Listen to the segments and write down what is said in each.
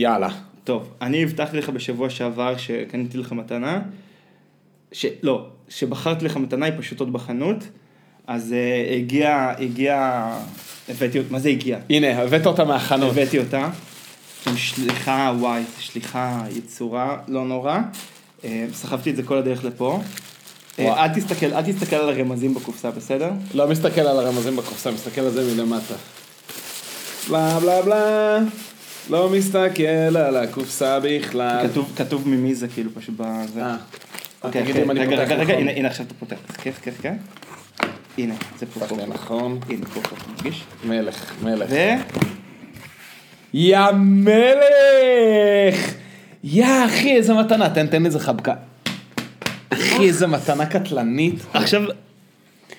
יאללה. טוב, אני הבטחתי לך בשבוע שעבר שקניתי לך מתנה, ש... לא, שבחרתי לך מתנה, היא פשוט עוד בחנות, אז uh, הגיע, הגיע, הבאתי אותה, מה זה הגיע? הנה, הבאת אותה מהחנות. הבאתי אותה, עם שליחה, וואי, שליחה יצורה, לא נורא, uh, סחבתי את זה כל הדרך לפה. וואו. אל תסתכל, אל תסתכל על הרמזים בקופסה, בסדר? לא מסתכל על הרמזים בקופסה, מסתכל על זה מלמטה. בלה בלה בלה, לא מסתכל על הקופסה בכלל. כתוב, כתוב ממי זה כאילו פשוט בזה. אה, אוקיי, תגיד לי אם אני פותח רגע, רגע, נכון. הנה, הנה עכשיו אתה פותח, חכה, חכה, חכה. הנה, זה פה. נכון. הנה, פה, מרגיש? מלך, מלך. ו... יא מלך! יא אחי, איזה מתנה, תן, תן איזה חבקה. אחי, איזה מתנה קטלנית. עכשיו,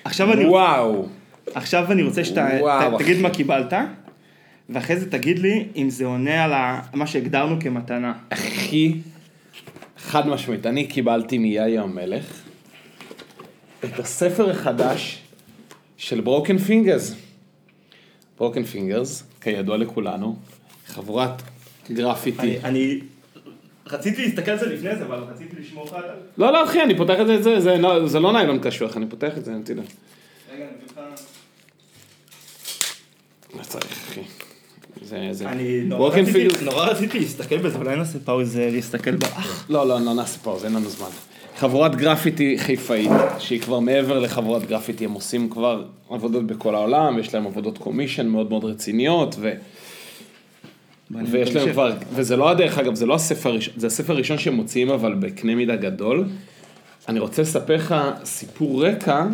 עכשיו אני, וואו. עכשיו אני רוצה שאתה, תגיד. מה קיבלת, ואחרי זה תגיד לי אם זה עונה על ה- מה שהגדרנו כמתנה. אחי, חד משמעית, אני קיבלתי מיאי המלך את הספר החדש של Broken Fingaz. Broken Fingaz, כידוע לכולנו, חבורת גרפיטי. אני, אני רציתי להסתכל על זה לפני זה, אבל רציתי לשמור לך על זה. לא, לא, אחי, אני פותח את זה, זה, זה, לא- זה לא ניילון קשוח, אני פותח את זה, תדע. רגע, אני אביא לך... לא צריך, אחי. זה, זה... אני נורא רציתי, Fingaz... נורא רציתי להסתכל בזה, אולי נעשה פאוזה להסתכל באח. לא, לא, לא נעשה pause, אין לנו זמן. חבורת גרפיטי חיפאית, שהיא כבר מעבר לחבורת גרפיטי, הם עושים כבר עבודות בכל העולם, יש להם עבודות commission מאוד מאוד רציניות, ו... ויש להם כבר, וזה לא הדרך אגב, זה לא הספר הראשון, זה הספר הראשון שהם מוציאים אבל בקנה מידה גדול. אני רוצה לספר לך סיפור רקע,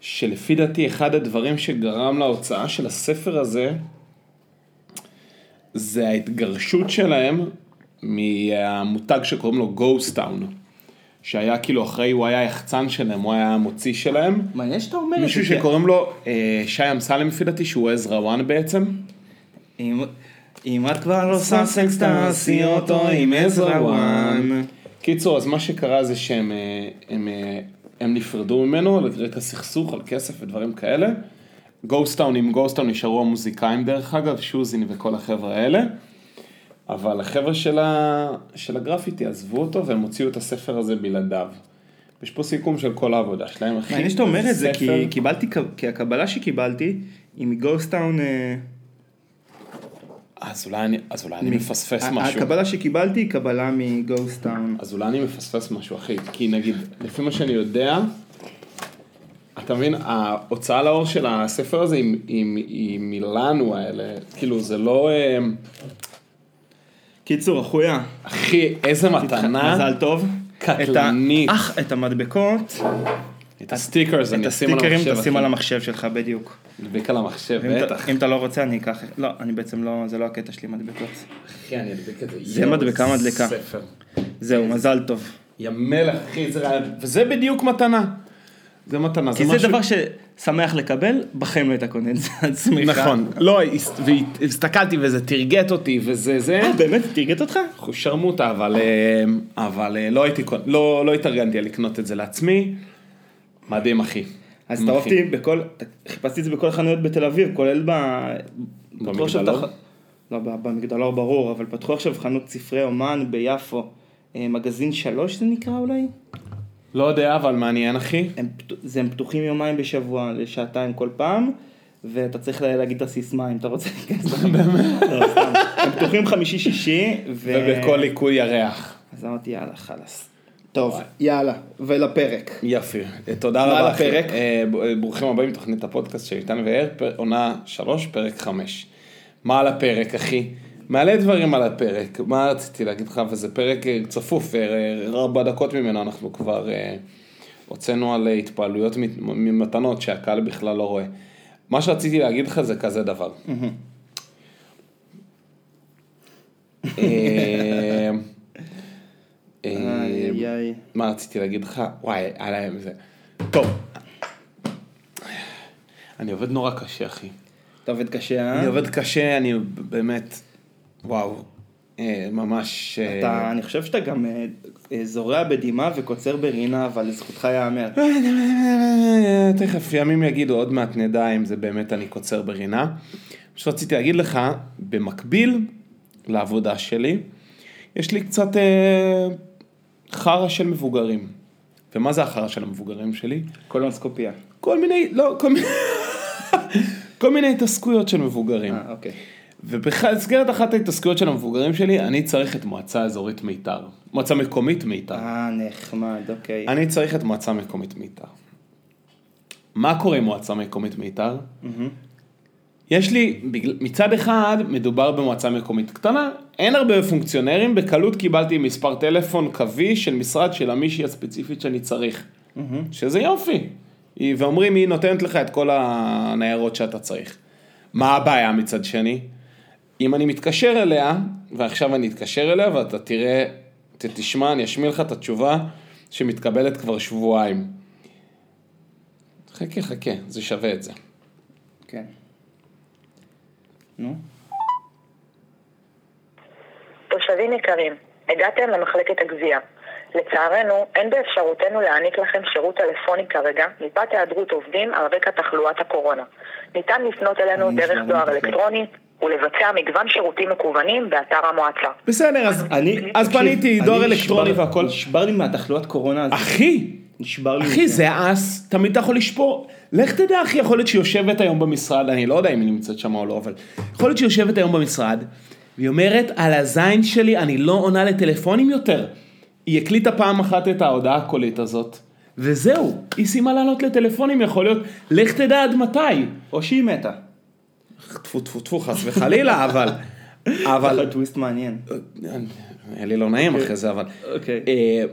שלפי דעתי אחד הדברים שגרם להוצאה של הספר הזה, זה ההתגרשות שלהם מהמותג שקוראים לו גוסט טאון. שהיה כאילו אחראי, הוא היה יחצן שלהם, הוא היה המוציא שלהם. מעניין שאתה אומר את זה. מישהו שקוראים לו אה, שי אמסלם לפי דעתי, שהוא עזרא וואן בעצם. אם- אם את כבר לא סאסקס תעשי אותו עם עזרא וואן. קיצור, אז מה שקרה זה שהם אה, הם, אה, הם נפרדו ממנו על רקע סכסוך, על כסף ודברים כאלה. גוסטאון עם גוסטאון נשארו המוזיקאים דרך אגב, שוזין וכל החבר'ה האלה. אבל החבר'ה של, ה... של הגרפיטי עזבו אותו והם הוציאו את הספר הזה בלעדיו. יש פה סיכום של כל העבודה שלהם, אחי. מעניין שאתה אומר את זה, כי קיבלתי, כי הקבלה שקיבלתי היא מגוסטאון, אה, אז אולי אני, אז אולי אני מפספס משהו. הקבלה שקיבלתי היא קבלה מגוסטאון. אז אולי אני מפספס משהו, אחי. כי נגיד, לפי מה שאני יודע, אתה מבין, ההוצאה לאור של הספר הזה היא, היא, היא מילאנו האלה. כאילו, זה לא... אה, קיצור, אחויה, אחי, איזה מתנה. מזל טוב. קטלנית. אח, את המדבקות, את ה stickers, את אני אשים על הסטיקרים. תשים. על המחשב שלך בדיוק. נדביק על המחשב, אם אתה- בטח. אם אתה לא רוצה אני אקח, לא, אני בעצם לא, זה לא הקטע שלי מדבקות. אחי, אני אדביק את זה. זה מדבקה. ספר. זהו, מזל טוב. יא מלך, אחי, זה רעיון. וזה בדיוק מתנה. זה מתנה, כי זה זה משהו... דבר ששמח לקבל, בחיים לא היית קונה את זה עצמך. נכון. לא, הס- והסתכלתי וזה תרגט אותי וזה זה. אה, באמת? תרגט אותך? אחושרמוטה, אבל, אה, אבל אה, לא הייתי, קונ- לא, לא התארגנתי על לקנות את זה לעצמי. מדהים, אחי. אז. הצטרפתי בכל, חיפשתי את זה בכל החנויות בתל אביב, כולל ב... במגדלור? לא, במגדלור ברור, אבל פתחו עכשיו חנות ספרי אומן ביפו. אה, מגזין שלוש זה נקרא אולי? לא יודע, אבל מעניין, אחי. הם, זה, הם פתוחים יומיים בשבוע, לשעתיים כל פעם, ואתה צריך לה- להגיד את הסיסמה אם אתה רוצה להיכנס. באמת? לא, סתם. הם פתוחים חמישי-שישי, ו... ובכל ליקוי ירח. אז אמרתי יאללה, חלאס. טוב, יאללה, ולפרק. יפי. תודה רבה. הפרק? אה, אה, ברוכים הבאים לתוכנית הפודקאסט של איתן ואר, פר- עונה שלוש, פרק חמש. מה על הפרק, אחי? מעלה דברים על הפרק. מה רציתי להגיד לך? וזה פרק אה, צפוף, אה, ארבע דקות ממנו אנחנו כבר אה, הוצאנו על אה, התפעלויות מת- ממתנות שהקהל בכלל לא רואה. מה שרציתי להגיד לך זה כזה דבר. אה, אה, איי. מה רציתי להגיד לך? וואי, היה להם זה. טוב. אני עובד נורא קשה, אחי. אתה עובד קשה, אה? אני עובד קשה, אני באמת, וואו, אה, ממש... אה, אתה, אני חושב שאתה גם אה, זורע בדמעה וקוצר ברינה, אבל לזכותך ייאמר. תכף ימים יגידו, עוד מעט נדע אם זה באמת אני קוצר ברינה. מה שרציתי להגיד לך, במקביל, לעבודה שלי, יש לי קצת אה, חרא של מבוגרים. ומה זה החרא של המבוגרים שלי? קולונוסקופיה. כל מיני, לא, כל מיני, כל מיני התעסקויות של מבוגרים. אה, אוקיי. ובמסגרת אחת ההתעסקויות של המבוגרים שלי, אני צריך את מועצה אזורית מיתר. מועצה מקומית מיתר. אה, נחמד, אוקיי. אני צריך את מועצה מקומית מיתר. מה קורה עם מועצה מקומית מיתר? מהמם. יש לי, מצד אחד מדובר במועצה מקומית קטנה, אין הרבה פונקציונרים, בקלות קיבלתי מספר טלפון קווי של משרד של המישהי הספציפית שאני צריך, מהמם. שזה יופי. ואומרים, היא נותנת לך את כל הניירות שאתה צריך. מה הבעיה מצד שני? אם אני מתקשר אליה, ועכשיו אני אתקשר אליה ואתה תראה, ת- תשמע, אני אשמיע לך את התשובה שמתקבלת כבר שבועיים. חכה, חכה, זה שווה את זה. כן. נו. תושבים יקרים, הגעתם למחלקת הגבייה. לצערנו, אין באפשרותנו להעניק לכם שירות טלפוני כרגע, מפאת היעדרות עובדים על רקע תחלואת הקורונה. ניתן לפנות אלינו דרך דואר אלקטרוני ולבצע מגוון שירותים מקוונים באתר המועצה. בסדר, אז, אני, אז פניתי, דואר אלקטרוני והכל. נשבר לי מהתחלואת קורונה הזאת. אחי, נשבר לי. אחי. זה אס, תמיד אתה יכול לשפור. לך תדע, אחי, יכול להיות שהיא יושבת היום במשרד, אני לא יודע אם היא נמצאת שם או לא, אבל יכול להיות שהיא יושבת היום במשרד, והיא אומרת, על הזין שלי אני לא עונה לטלפונים יותר. היא הקליטה פעם אחת את ההודעה הקולית הזאת, וזהו, היא סיימה לענות לטלפונים, יכול להיות, לך תדע עד מתי. או שהיא מתה. טפו טפו טפו, חס וחלילה, אבל... אבל. טוויסט מעניין. היה לי לא נעים אחרי זה, אבל... אוקיי. אה,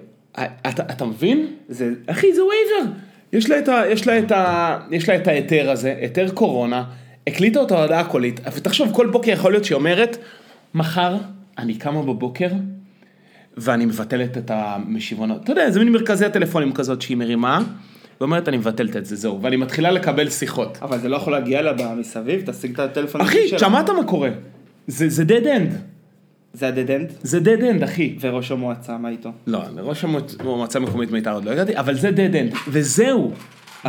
אתה, אתה מבין? זה, אחי, זה וייבר. יש לה את, ה, יש לה את, ה, יש לה את ההיתר הזה, היתר קורונה, הקליטה אותה הודעה קולית, ותחשוב, כל בוקר יכול להיות שהיא אומרת, מחר אני קמה בבוקר, ואני מבטלת את המשיבון, אתה יודע, זה מין מרכזי הטלפונים כזאת שהיא מרימה, ואומרת, אני מבטלת את זה, זהו, ואני מתחילה לקבל שיחות. אבל זה לא יכול להגיע לה מסביב, תשיג את הטלפון. אחי. שמעת מה קורה? זה, זה dead end, זה הדדנט? זה dead end, אחי. וראש המועצה, מה איתו? לא, לראש המועצ- המועצה המקומית מיתר עוד לא הגעתי, אבל זה dead end, וזהו.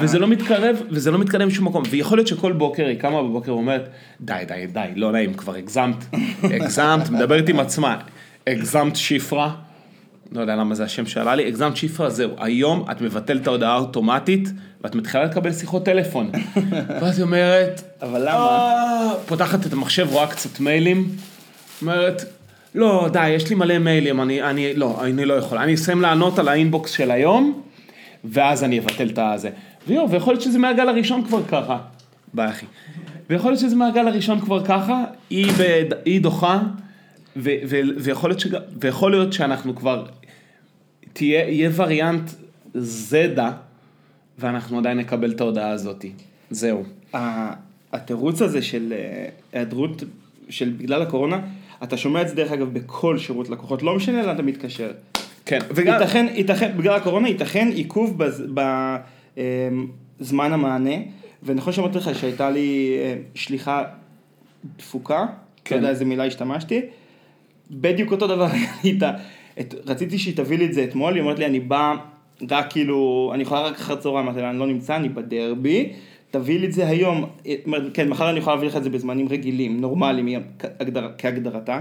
וזה לא מתקרב, וזה לא מתקדם לשום מקום. ויכול להיות שכל בוקר היא קמה בבוקר ואומרת, די, די, די, לא נעים, כבר הגזמת, הגזמת, מדברת עם עצמה, הגזמת שפרה, לא יודע למה זה השם שעלה לי, הגזמת שפרה, זהו, היום את מבטלת את ההודעה האוטומטית, ואת מתחילה לקבל שיחות טלפון. ואז היא אומרת, אבל למה? "אה", פותחת את המחשב, רואה קצת מיילים, אומרת, לא, די, יש לי מלא מיילים, אני, אני, לא, אני לא יכול, אני אסיים לענות על האינבוקס של היום, ואז אני אבטל את הזה. ויו, ויכול להיות שזה מהגל הראשון כבר ככה. ביי אחי. ויכול להיות שזה מהגל הראשון כבר ככה, היא, בד... היא דוחה, ו... ו... ויכול, להיות שג... ויכול להיות שאנחנו כבר, תהיה, יהיה וריאנט זדה, ואנחנו עדיין נקבל את ההודעה הזאת. זהו. התירוץ הזה של אה, היעדרות, של בגלל הקורונה, אתה שומע את זה דרך אגב בכל שירות לקוחות, לא משנה לאן אתה מתקשר. כן, וגם... ייתכן, ייתכן, בגלל הקורונה ייתכן עיכוב בזמן המענה, ונכון שאמרתי לך שהייתה לי אה, שליחה דפוקה, כן. לא יודע איזה מילה השתמשתי, בדיוק אותו דבר איתה, את- רציתי שהיא תביא לי את זה אתמול, היא אומרת לי אני באה רק כאילו, אני יכולה רק אחר צהריים, אמרתי לה אני לא נמצא, אני בדרבי, תביא לי את זה היום, כן מחר אני יכולה להביא לך את זה בזמנים רגילים, נורמליים, כהגדר- כהגדרתה.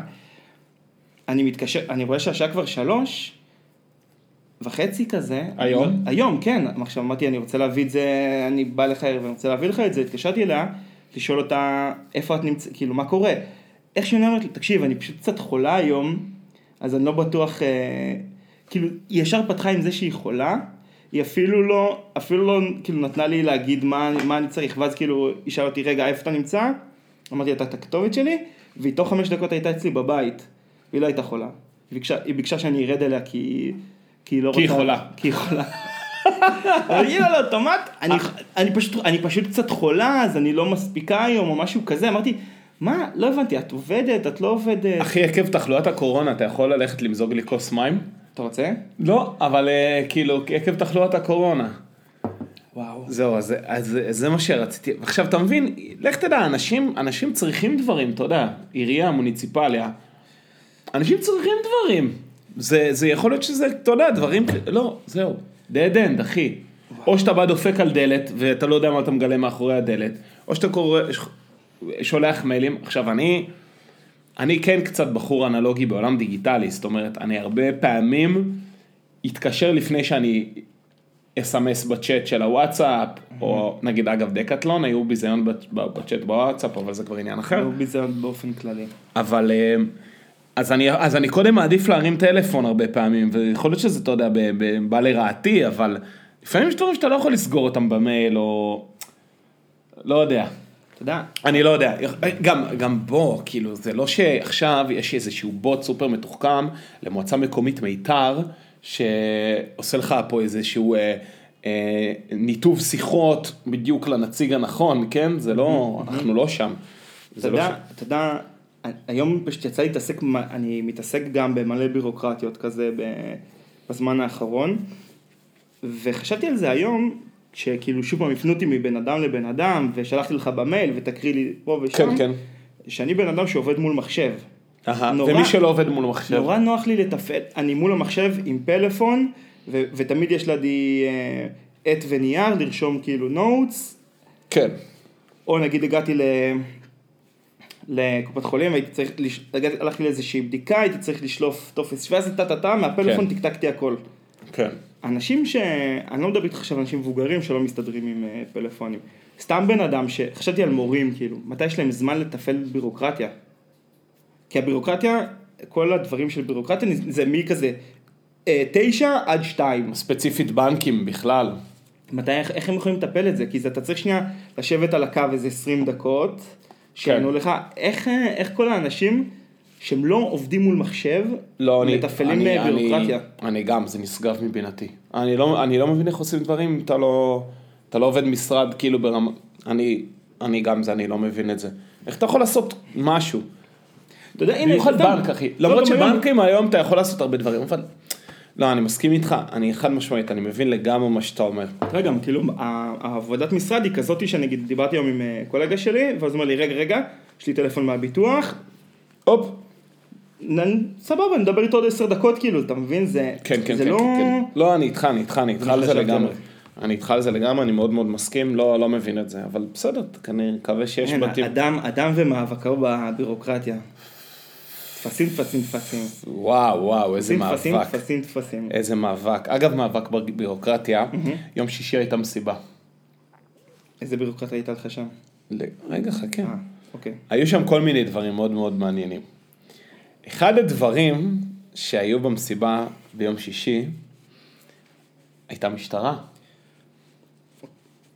אני מתקשר, אני רואה שהשעה כבר שלוש וחצי כזה. היום? היום, כן. עכשיו אמרתי, אני רוצה להביא את זה, אני בא לך ערב, אני רוצה להביא לך את זה. התקשרתי אליה, לשאול אותה איפה את נמצאת, כאילו, מה קורה. איך שהיא אומרת לי, תקשיב, אני פשוט קצת חולה היום, אז אני לא בטוח, אה, כאילו, היא ישר פתחה עם זה שהיא חולה. היא אפילו לא, אפילו לא, כאילו, נתנה לי להגיד מה, מה אני צריך, ואז כאילו, היא שאלה אותי, רגע, איפה אתה נמצא? אמרתי, אתה את הכתובת שלי? והיא תוך חמש דקות הייתה אצלי בבית, והיא לא הייתה חולה. היא ביקשה, היא ביקשה שאני ארד אליה כי, כי היא לא כי רוצה... חולה. כי היא חולה. אבל היא אוטומט, אני, אני, פשוט, אני פשוט קצת חולה, אז אני לא מספיקה היום או משהו כזה, אמרתי, מה, לא הבנתי, את עובדת, את לא עובדת, אחי, עקב תחלואת הקורונה, אתה יכול ללכת למזוג לי כוס מים? אתה רוצה? לא, אבל אה, כאילו, עקב תחלואת הקורונה. וואו. זהו, אז, אז, זה מה שרציתי. עכשיו, אתה מבין, לך תדע, אנשים, אנשים צריכים דברים, אתה יודע, עירייה, מוניציפליה, אנשים צריכים דברים. זה, זה יכול להיות שזה, אתה יודע, דברים, לא, זהו, dead end, אחי. או שאתה בא דופק על דלת, ואתה לא יודע מה אתה מגלה מאחורי הדלת, או שאתה קורא, שולח מיילים. עכשיו, אני, אני כן קצת בחור אנלוגי בעולם דיגיטלי, זאת אומרת, אני הרבה פעמים אתקשר לפני שאני אסמס בצ'אט של הוואטסאפ, או נגיד אגב דקטלון, היו ביזיון בצ- בצ'אט בוואטסאפ, אבל זה כבר עניין אחר. הוא ביזיון באופן כללי. אבל אה, אז אני, אז אני קודם מעדיף להרים טלפון הרבה פעמים, ויכול להיות שזה, אתה יודע, בא לרעתי, אבל לפעמים יש דברים שאתה לא יכול לסגור אותם במייל, או... לא יודע. אתה יודע, אני לא יודע, גם, גם בוא, כאילו, זה לא שעכשיו יש איזשהו בוט סופר מתוחכם למועצה מקומית מיתר, שעושה לך פה איזשהו אה, אה, ניתוב שיחות בדיוק לנציג הנכון, כן? זה לא, אנחנו לא שם. אתה לא יודע, שם. אתה יודע, היום פשוט יצא להתעסק, אני מתעסק גם במלא בירוקרטיות כזה בזמן האחרון, וחשבתי על זה היום, כשכאילו שוב פעם הפנו אותי מבן אדם לבן אדם, ושלחתי לך במייל ותקריא לי פה ושם, כן, כן. שאני בן אדם שעובד מול מחשב. אהה, נורא- ומי שלא עובד מול מחשב. נורא נוח לי לתפעל, אני מול המחשב עם פלאפון, ו- ותמיד יש לידי אה, עט ונייר, לרשום כאילו נוטס, כן. או נגיד הגעתי ל... לקופת חולים והייתי צריך, לש... הלכתי לאיזושהי בדיקה, הייתי צריך לשלוף טופס 17 טה טה טה, מהפלאפון כן. טקטקתי הכל. כן. אנשים ש... אני לא מדבר איתך עכשיו על אנשים מבוגרים שלא מסתדרים עם אה, פלאפונים. סתם בן אדם שחשבתי על מורים, כאילו, מתי יש להם זמן לתפעל בירוקרטיה? כי הבירוקרטיה, כל הדברים של בירוקרטיה זה מכזה אה, תשע עד שתיים. ספציפית בנקים בכלל. מתי, איך, איך הם יכולים לטפל את זה? כי זה, אתה צריך שנייה לשבת על הקו איזה 20 דקות, שיענו כן. לך, איך, אה, איך כל האנשים שהם לא עובדים מול מחשב, לא, אני... מתפעלים אני- אה, בירוקרטיה? אני, אני גם, זה נשגב מבינתי. אני לא, אני לא מבין איך עושים דברים אתה לא, אתה לא עובד משרד כאילו ברמה... אני, אני גם זה, אני לא מבין את זה. איך אתה יכול לעשות משהו? אתה יודע, הנה, במיוחד בנק, אחי. לא, למרות שבנקים היום אתה יכול לעשות הרבה דברים, אבל... לא, אני מסכים איתך, אני חד משמעית, אני מבין לגמרי מה שאתה אומר. תראה גם, כאילו, העבודת משרד היא כזאתי שנגיד, דיברתי היום עם אה, קולגה שלי, ואז הוא אומר לי, רגע, רגע, יש לי טלפון מהביטוח, הופ. סבבה, נדבר איתו עוד עשר דקות, כאילו, אתה מבין? זה, כן, כן, זה כן, לא... כן, כן. לא, אני איתך, אני איתך, אני איתך אני על זה לגמרי. אני איתך על זה לגמרי, אני מאוד מאוד מסכים, לא, לא מבין את זה, אבל בסדר, כנראה, מקווה שיש אין, בתים. אדם, אדם ומאבקו בבירוקרטיה. טפסים, טפסים, טפסים. וואו, וואו, איזה טפסים, טפסים, מאבק. טפסים, טפסים. איזה מאבק. אגב, מאבק בבירוקרטיה, יום שישי הייתה מסיבה. איזה בירוקרטיה הייתה לך שם? רגע, חכה. אה, אוקיי. היו שם כל מיני דברים מאוד מאוד מעניינים. אחד הדברים שהיו במסיבה ביום שישי, הייתה משטרה.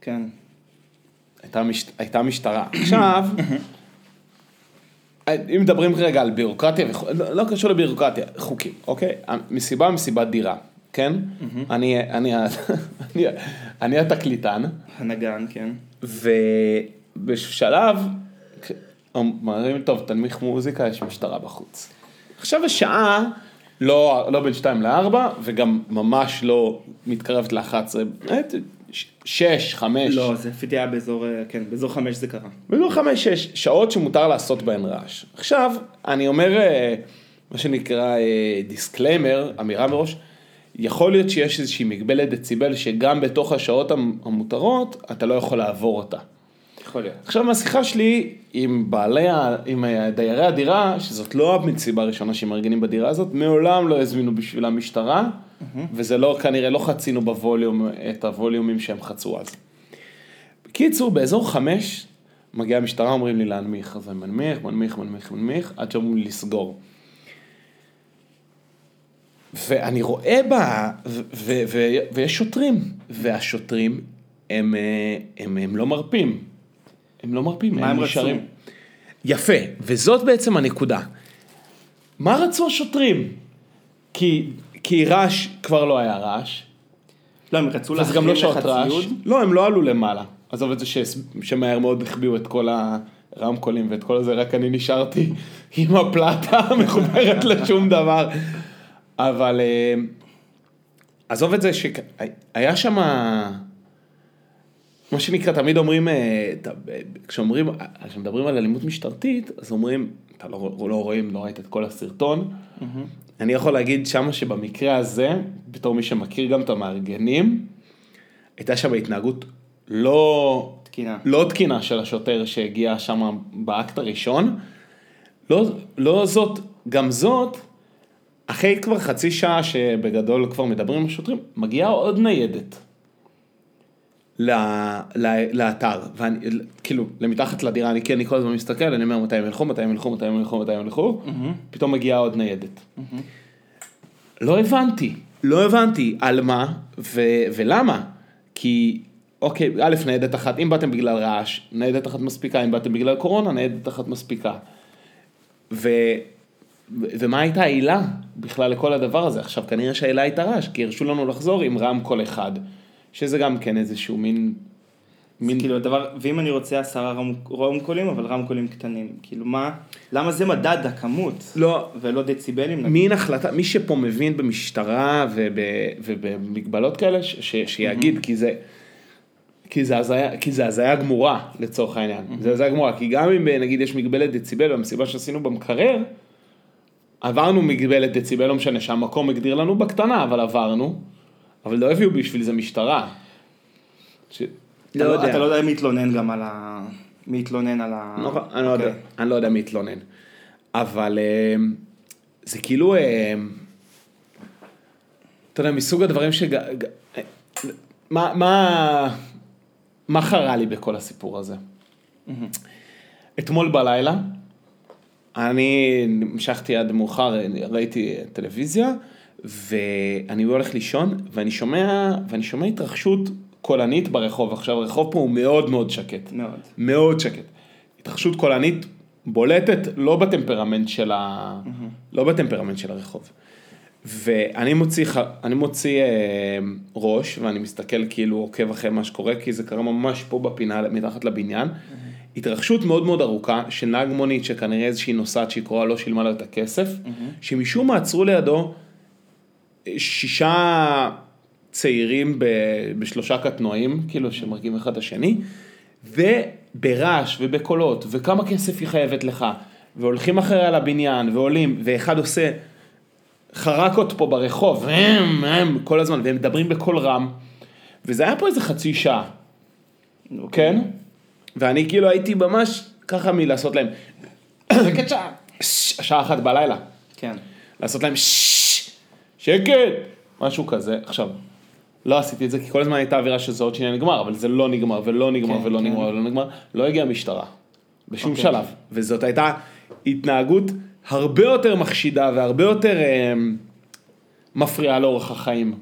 כן. הייתה, מש... הייתה משטרה. עכשיו, אם מדברים רגע על בירוקרטיה, וכו- לא, לא קשור לבירוקרטיה, חוקים, אוקיי? מסיבה מסיבת דירה, כן? אני, אני, אני, אני התקליטן, הנגן, כן. ובשלב, אומרים, טוב, תנמיך מוזיקה, יש משטרה בחוץ. עכשיו השעה לא, לא בין 2 ל-4, וגם ממש לא מתקרבת ל-11, שש, חמש. לא, זה לפי היה באזור, אה, כן, באזור חמש זה קרה. ולא חמש, שש שעות שמותר לעשות בהן רעש. עכשיו, אני אומר, אה, מה שנקרא disclaimer, אמירה מראש, יכול להיות שיש איזושהי מגבלת דציבל שגם בתוך השעות המ- המותרות, אתה לא יכול לעבור אותה. יכול להיות. עכשיו מהשיחה שלי עם בעלי, עם דיירי הדירה, שזאת לא המסיבה הראשונה שמארגנים בדירה הזאת, מעולם לא הזמינו בשביל המשטרה, וזה לא, כנראה לא חצינו בווליום, את הווליומים שהם חצו אז. בקיצור, באזור חמש, מגיעה המשטרה, אומרים לי להנמיך, אז אני מנמיך, מנמיך, מנמיך, מנמיך, עד שאומרים לי לסגור. ואני רואה בה, ו- ו- ו- ויש שוטרים, והשוטרים הם, אה, הם, הם לא מרפים. הם לא מרפים, מה הם נשארים. רצו? יפה, וזאת בעצם הנקודה. מה רצו השוטרים? כי, כי רעש, כבר לא היה רעש, לא, הם רצו אז גם לא להכין שעות לך רעש. ציוד. לא, הם לא עלו למעלה. עזוב את זה ש- שמהר מאוד החביאו את כל הרמקולים ואת כל זה, רק אני נשארתי עם הפלטה מחוברת לשום דבר. אבל אה, עזוב את זה שהיה שם, מה שנקרא, תמיד אומרים, אה, ת- כשאומרים, כשמדברים על אלימות משטרתית, אז אומרים, אתה לא, לא רואים, לא ראית את כל הסרטון. אני יכול להגיד שמה שבמקרה הזה, בתור מי שמכיר גם את המארגנים, הייתה שם התנהגות לא, תקינה. לא תקינה של השוטר שהגיע שם באקט הראשון, לא, לא זאת, גם זאת, אחרי כבר חצי שעה שבגדול כבר מדברים עם השוטרים, מגיעה עוד ניידת. ל, ל, לאתר, ואני, כאילו, למתחת לדירה, אני אני כל הזמן מסתכל, אני אומר מתי הם ילכו, מתי הם ילכו, מתי הם ילכו, מתי הם ילכו, פתאום מגיעה עוד ניידת. לא הבנתי, לא הבנתי על מה ו, ולמה, כי, אוקיי, א', ניידת אחת, אם באתם בגלל רעש, ניידת אחת מספיקה, אם באתם בגלל קורונה, ניידת אחת מספיקה. ו- ומה הייתה העילה בכלל לכל הדבר הזה? עכשיו כנראה שהעילה הייתה רעש, כי הרשו לנו לחזור עם רמקול אחד, שזה גם כן איזשהו מין... מין... כאילו הדבר, ואם אני רוצה עשרה רמקולים, אבל רמקולים קטנים, כאילו מה, למה זה מדד הכמות, לא, ולא דציבלים? מין החלטה, מי שפה מבין במשטרה וב, ובמגבלות כאלה, ש, ש, שיגיד, כי זה... כי זה הזיה, כי זה הזיה גמורה לצורך העניין, זה הזיה גמורה, כי גם אם נגיד יש מגבלת דציבל במסיבה שעשינו במקרר, עברנו מגבלת דציבל, לא משנה שהמקום הגדיר לנו בקטנה, אבל עברנו, אבל לא הביאו בשביל זה משטרה. ש... אתה לא- אתה לא יודע מי התלונן גם על ה... מי התלונן על ה... נכון, אני לא יודע, אוקיי. אני לא יודע מי התלונן. אבל אה, זה כאילו, אה, אתה יודע, מסוג הדברים אה, מה, מה, מה חרה לי בכל הסיפור הזה? אתמול בלילה, אני המשכתי עד מאוחר, ראיתי טלוויזיה, ואני הולך לישון, ואני שומע, ואני שומע התרחשות קולנית ברחוב. עכשיו, הרחוב פה הוא מאוד מאוד שקט. מאוד. מאוד שקט. התרחשות קולנית בולטת, לא בטמפרמנט של ה... לא בטמפרמנט של הרחוב. ואני מוציא, אני מוציא אה, ראש, ואני מסתכל כאילו עוקב אחרי מה שקורה, כי זה קרה ממש פה בפינה, מתחת לבניין. התרחשות מאוד מאוד ארוכה של נהג מונית, שכנראה איזושהי נוסעת שהיא קרואה לא שילמה לו את הכסף, שמשום מה עצרו לידו שישה צעירים ב, בשלושה קטנועים, כאילו שמרכיבים אחד את השני, וברעש ובקולות, וכמה כסף היא חייבת לך, והולכים אחריה לבניין, ועולים, ואחד עושה חרקות פה ברחוב, הם, הם, כל הזמן, והם מדברים בקול רם, וזה היה פה איזה חצי שעה, כן? ואני כאילו הייתי ממש ככה מלעשות להם, שעה אחת בלילה. כן. לעשות להם ששש, שקט, משהו כזה. עכשיו, לא עשיתי את זה כי כל הזמן הייתה אווירה שזה עוד שנייה נגמר, אבל זה לא נגמר ולא נגמר כן, ולא כן. נגמר ולא נגמר, לא הגיעה משטרה, בשום אוקיי. שלב. וזאת הייתה התנהגות הרבה יותר מחשידה והרבה יותר אה, מפריעה לאורח החיים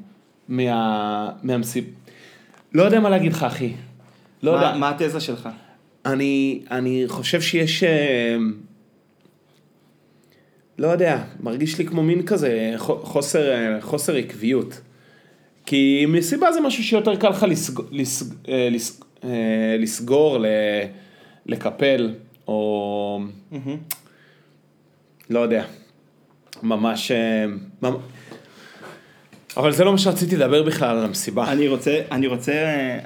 מה, מהמסיב. לא יודע מה להגיד לך אחי. לא יודע. מה- מה התזה שלך? אני, אני חושב שיש, אה, לא יודע, מרגיש לי כמו מין כזה חו- חוסר, אה, חוסר עקביות. כי מסיבה זה משהו שיותר קל לך לסג, לסג, אה, לס, אה, לסגור, לקפל, או לא יודע, ממש, ממ... אבל זה לא מה שרציתי לדבר בכלל על המסיבה. אני רוצה, אני רוצה,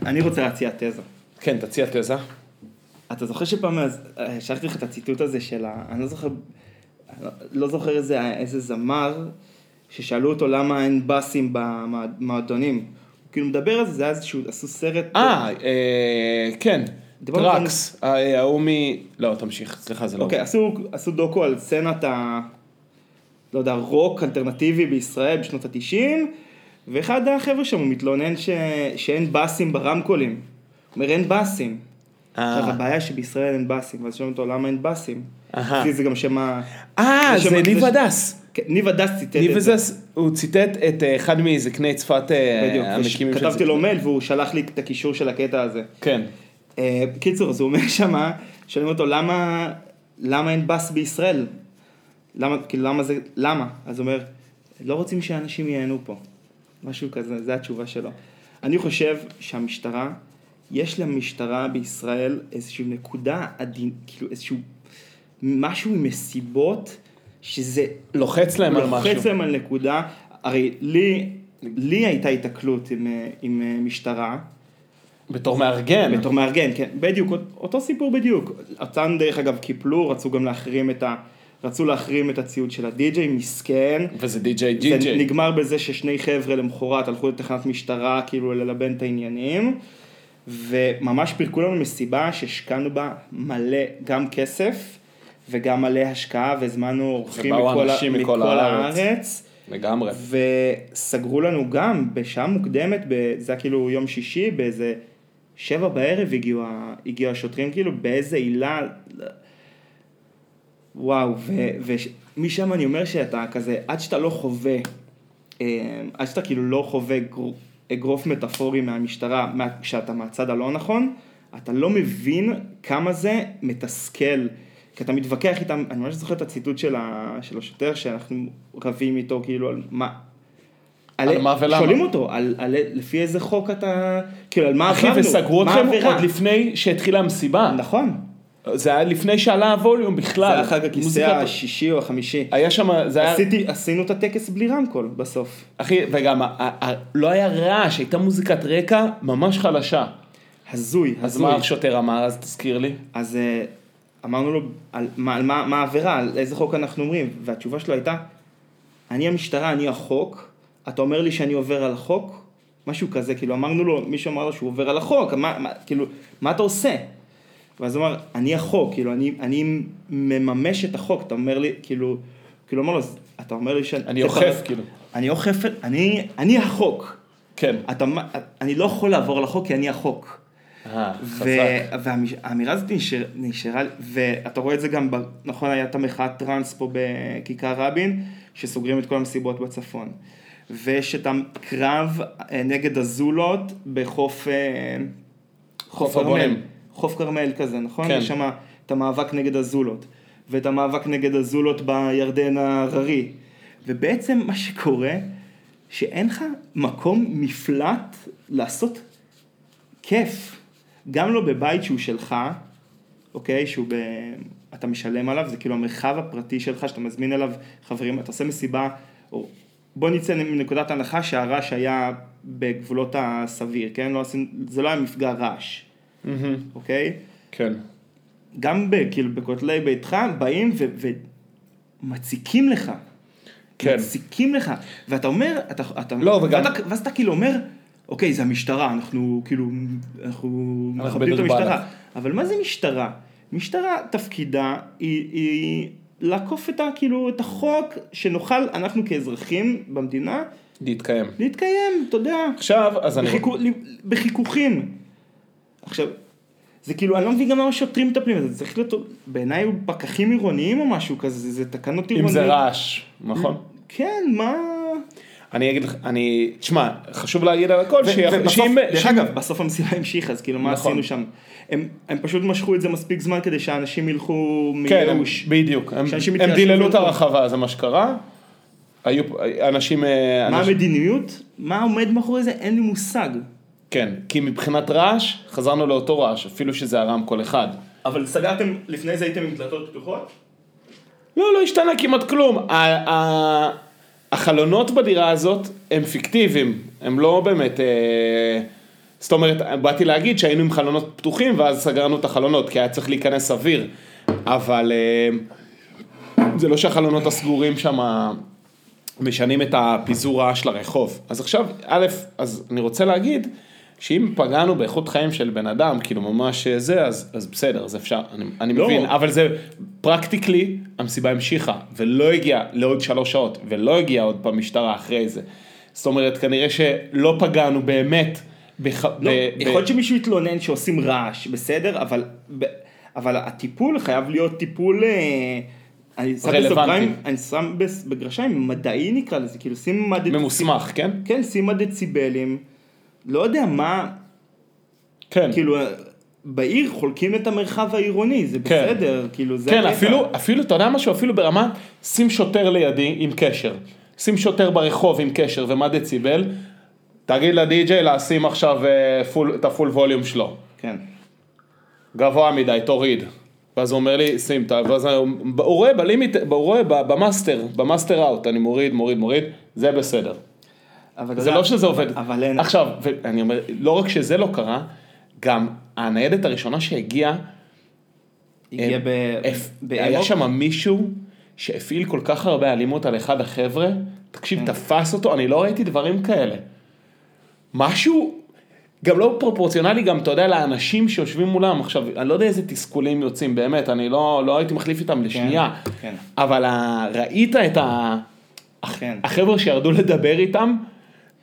אני רוצה להציע תזה. כן, תציע תזה. אתה זוכר שפעם, שלחתי לך את הציטוט הזה של ה... אני לא זוכר, לא- זוכר איזה, איזה זמר, ששאלו אותו למה אין באסים במועדונים. הוא כאילו מדבר על זה, זה היה איזשהו, עשו סרט. אה, אה, כן, טראקס, אה, ההוא מ... לא, תמשיך, סליחה, זה לא... אוקיי, עשו, עשו דוקו על סצנת ה... לא יודע, רוק אלטרנטיבי בישראל בשנות התשעים, ואחד החבר'ה שם הוא מתלונן ש... שאין באסים ברמקולים. הוא אומר, אין באסים. אה. עכשיו, הבעיה שבישראל אין באסים, ואז שואלים אותו למה אין באסים. אצלי זה גם שם ה... אה, זה ניב הדס. כן, ניב הדס ציטט ניב את זה. הדס, הוא ציטט את אה, אחד מזקני צפת אה, המקימים של כתבתי. לו מייל והוא שלח לי את הקישור של הקטע הזה. כן. בקיצור, אז הוא אומר שמה, שואלים אותו למה, למה אין בס בישראל? למה, כאילו למה זה, למה? אז הוא אומר, לא רוצים שאנשים ייהנו פה. משהו כזה, זו התשובה שלו. אני חושב שהמשטרה, יש למשטרה בישראל איזושהי נקודה עדין, כאילו איזשהו משהו עם מסיבות, שזה לוחץ להם על משהו. לוחץ להם על נקודה, הרי לי, לי הייתה התקלות עם, אה, עם אה, משטרה, בתור מארגן. בתור מארגן, כן, בדיוק, אותו סיפור בדיוק. אותם דרך אגב קיפלו, רצו גם להחרים את ה... רצו להחרים את הציוד של הדי-ג'יי, מסכן. וזה די.ג'יי זה ג'י.ג'יי. נגמר בזה ששני חבר'ה למחרת הלכו לתחנת משטרה, כאילו ללבן את העניינים, וממש פירקו לנו מסיבה שהשקענו בה מלא גם כסף וגם מלא השקעה, והזמנו אורחים מכל, ה- אנשים מכל מכל הארץ. הארץ. לגמרי. וסגרו לנו גם בשעה מוקדמת, זה היה כאילו יום שישי, באיזה שבע בערב הגיעו, הגיעו השוטרים, כאילו באיזה עילה, וואו, ו- ומשם אני אומר שאתה כזה, עד שאתה לא חווה, אה, עד שאתה כאילו לא חווה אגרוף מטאפורי מהמשטרה, מה- כשאתה מהצד הלא נכון, אתה לא מבין כמה זה מתסכל. כי אתה מתווכח איתם, אני ממש זוכר את הציטוט של, ה, של השוטר, שאנחנו רבים איתו, כאילו, על מה... על מה ולמה? שואלים אותו, על, על, לפי איזה חוק אתה, כאילו, על מה אחי, עברנו, וסגרו מה אתכם? עוד לפני שהתחילה המסיבה. נכון. זה היה לפני שעלה הווליום זה בכלל. היה חג הכיסא השישי או החמישי. היה שם, זה היה... עשיתי, עשינו את הטקס בלי רמקול בסוף. אחי, וגם, ה- ה- ה- לא היה רעש, הייתה מוזיקת רקע ממש חלשה. הזוי, אז הזוי. מה השוטר אמר? אז תזכיר לי. אז אה, אמרנו לו, על מה, על מה, מה העבירה, על איזה חוק אנחנו אומרים, והתשובה שלו הייתה, אני המשטרה, אני החוק, אתה אומר לי שאני עובר על החוק? משהו כזה, כאילו אמרנו לו, מישהו אמר לו שהוא עובר על החוק, מה, מה, כאילו, מה אתה עושה? ואז הוא אמר, אני החוק, כאילו, אני, אני מממש את החוק, אתה אומר לי, כאילו, כאילו אמר לו, "אז אתה אומר לי שאני... אני אוכף, כאילו. אני אוכף, אני, אני החוק. כן. אתה, אני לא יכול לעבור על החוק כי אני החוק. אה, חזק. והאמירה הזאת נשאר, נשארה, ואתה רואה את זה גם, ב, נכון, היה את המחאת טראנס פה בכיכר רבין, שסוגרים את כל המסיבות בצפון. ויש את הקרב אה, נגד הזולות בחוף... אה, חוף. הבונים. חוף כרמל כזה, נכון? כן. יש שם את המאבק נגד הזולות. ואת המאבק נגד הזולות בירדן ההררי. ובעצם מה שקורה, שאין לך מקום מפלט לעשות כיף. גם לא בבית שהוא שלך, אוקיי? שהוא ב... אתה משלם עליו, זה כאילו המרחב הפרטי שלך, שאתה מזמין אליו חברים, אתה עושה מסיבה, או בוא נצא מנקודת הנחה שהרעש היה בגבולות הסביר, כן? לא עשינו, זה לא היה מפגע רעש. אוקיי? כן. גם ב, כאילו בכותלי ביתך באים ו, ומציקים לך. כן. מציקים לך. ואתה אומר, אתה, אתה, לא, וגם- ואתה, ואז אתה כאילו אומר, אוקיי, זה המשטרה, אנחנו כאילו, אנחנו מכבדים את המשטרה. אבל מה זה משטרה? משטרה, תפקידה היא, היא לעקוף את ה, כאילו, את החוק, שנוכל, אנחנו כאזרחים במדינה, להתקיים. להתקיים, אתה יודע. עכשיו, אז אני... בחיכו, בחיכוכים. עכשיו, זה כאילו, אני לא מבין גם למה שוטרים מטפלים בזה, זה צריך להיות, בעיניי הוא פקחים עירוניים או משהו כזה, זה תקנות אם עירוניות. זה רעש, נכון? כן, מה... אני אגיד לך, אני... תשמע, חשוב להגיד על הכל, שאם... דרך אגב, בסוף המסיבה המשיכה, אז כאילו, מה נכון. עשינו שם? הם, הם פשוט משכו את זה מספיק זמן כדי שאנשים ילכו כן, מייאוש. בדיוק. הם- הם דיללו את. הרחבה, זה מה שקרה. היו אנשים... אה, מה אנשים- המדיניות? מה עומד מאחורי זה? אין לי מושג. כן, כי מבחינת רעש, חזרנו לאותו רעש, אפילו שזה הרמקול אחד. אבל סגרתם, לפני זה הייתם עם דלתות פתוחות? לא, לא השתנה כמעט כלום. ה- ה- החלונות בדירה הזאת הם פיקטיביים, הם לא באמת... אה, זאת אומרת, באתי להגיד שהיינו עם חלונות פתוחים ואז סגרנו את החלונות, כי היה צריך להיכנס אוויר. אבל אה, זה לא שהחלונות הסגורים שם משנים את הפיזור רעש לרחוב. אז עכשיו, א', אז אני רוצה להגיד שאם פגענו באיכות חיים של בן אדם, כאילו ממש זה, אז, אז בסדר, אז אפשר, אני, אני לא. מבין, אבל זה פרקטיקלי, המסיבה המשיכה, ולא הגיעה לעוד שלוש שעות, ולא הגיעה עוד פעם משטרה אחרי זה. זאת אומרת, כנראה שלא פגענו באמת. בח... לא, ב- יכול להיות שמישהו יתלונן שעושים רעש, בסדר, אבל, ב- אבל הטיפול חייב להיות טיפול, אה, אני שם. בסוגריים, אני שם בגרשיים, מדעי נקרא לזה, כאילו שים מד... ממוסמך, כן? כן, שים מד דציבלים, לא יודע מה, כן. כאילו, בעיר חולקים את המרחב העירוני, זה כן. בסדר, כאילו, זה כן. אפילו, אפילו, אתה יודע משהו? אפילו ברמה, שים שוטר לידי עם קשר. שים שוטר ברחוב עם קשר ומה דציבל, תגיד לדי-ג'יי לשים עכשיו אה, full, את ה full volume שלו. כן. גבוה מדי, תוריד. ואז הוא אומר לי, שים את ה... ואז הוא רואה ב limit, הוא רואה ב master, ב master out, אני מוריד, מוריד, מוריד, זה בסדר. אבל זה לא שזה עובד. אבל אין, עכשיו, ואני אומר, לא רק שזה לא קרה, גם הניידת הראשונה שהגיעה, הגיע ב... היה שם מישהו שהפעיל כל כך הרבה אלימות על אחד החבר'ה, תקשיב, כן. תפס אותו, אני לא ראיתי דברים כאלה. משהו, גם לא פרופורציונלי, גם אתה יודע, לאנשים שיושבים מולם, עכשיו, אני לא יודע איזה תסכולים יוצאים, באמת, אני לא, לא הייתי מחליף איתם לשנייה, כן. אבל ה- ראית את ה... כן. החבר'ה שירדו לדבר איתם,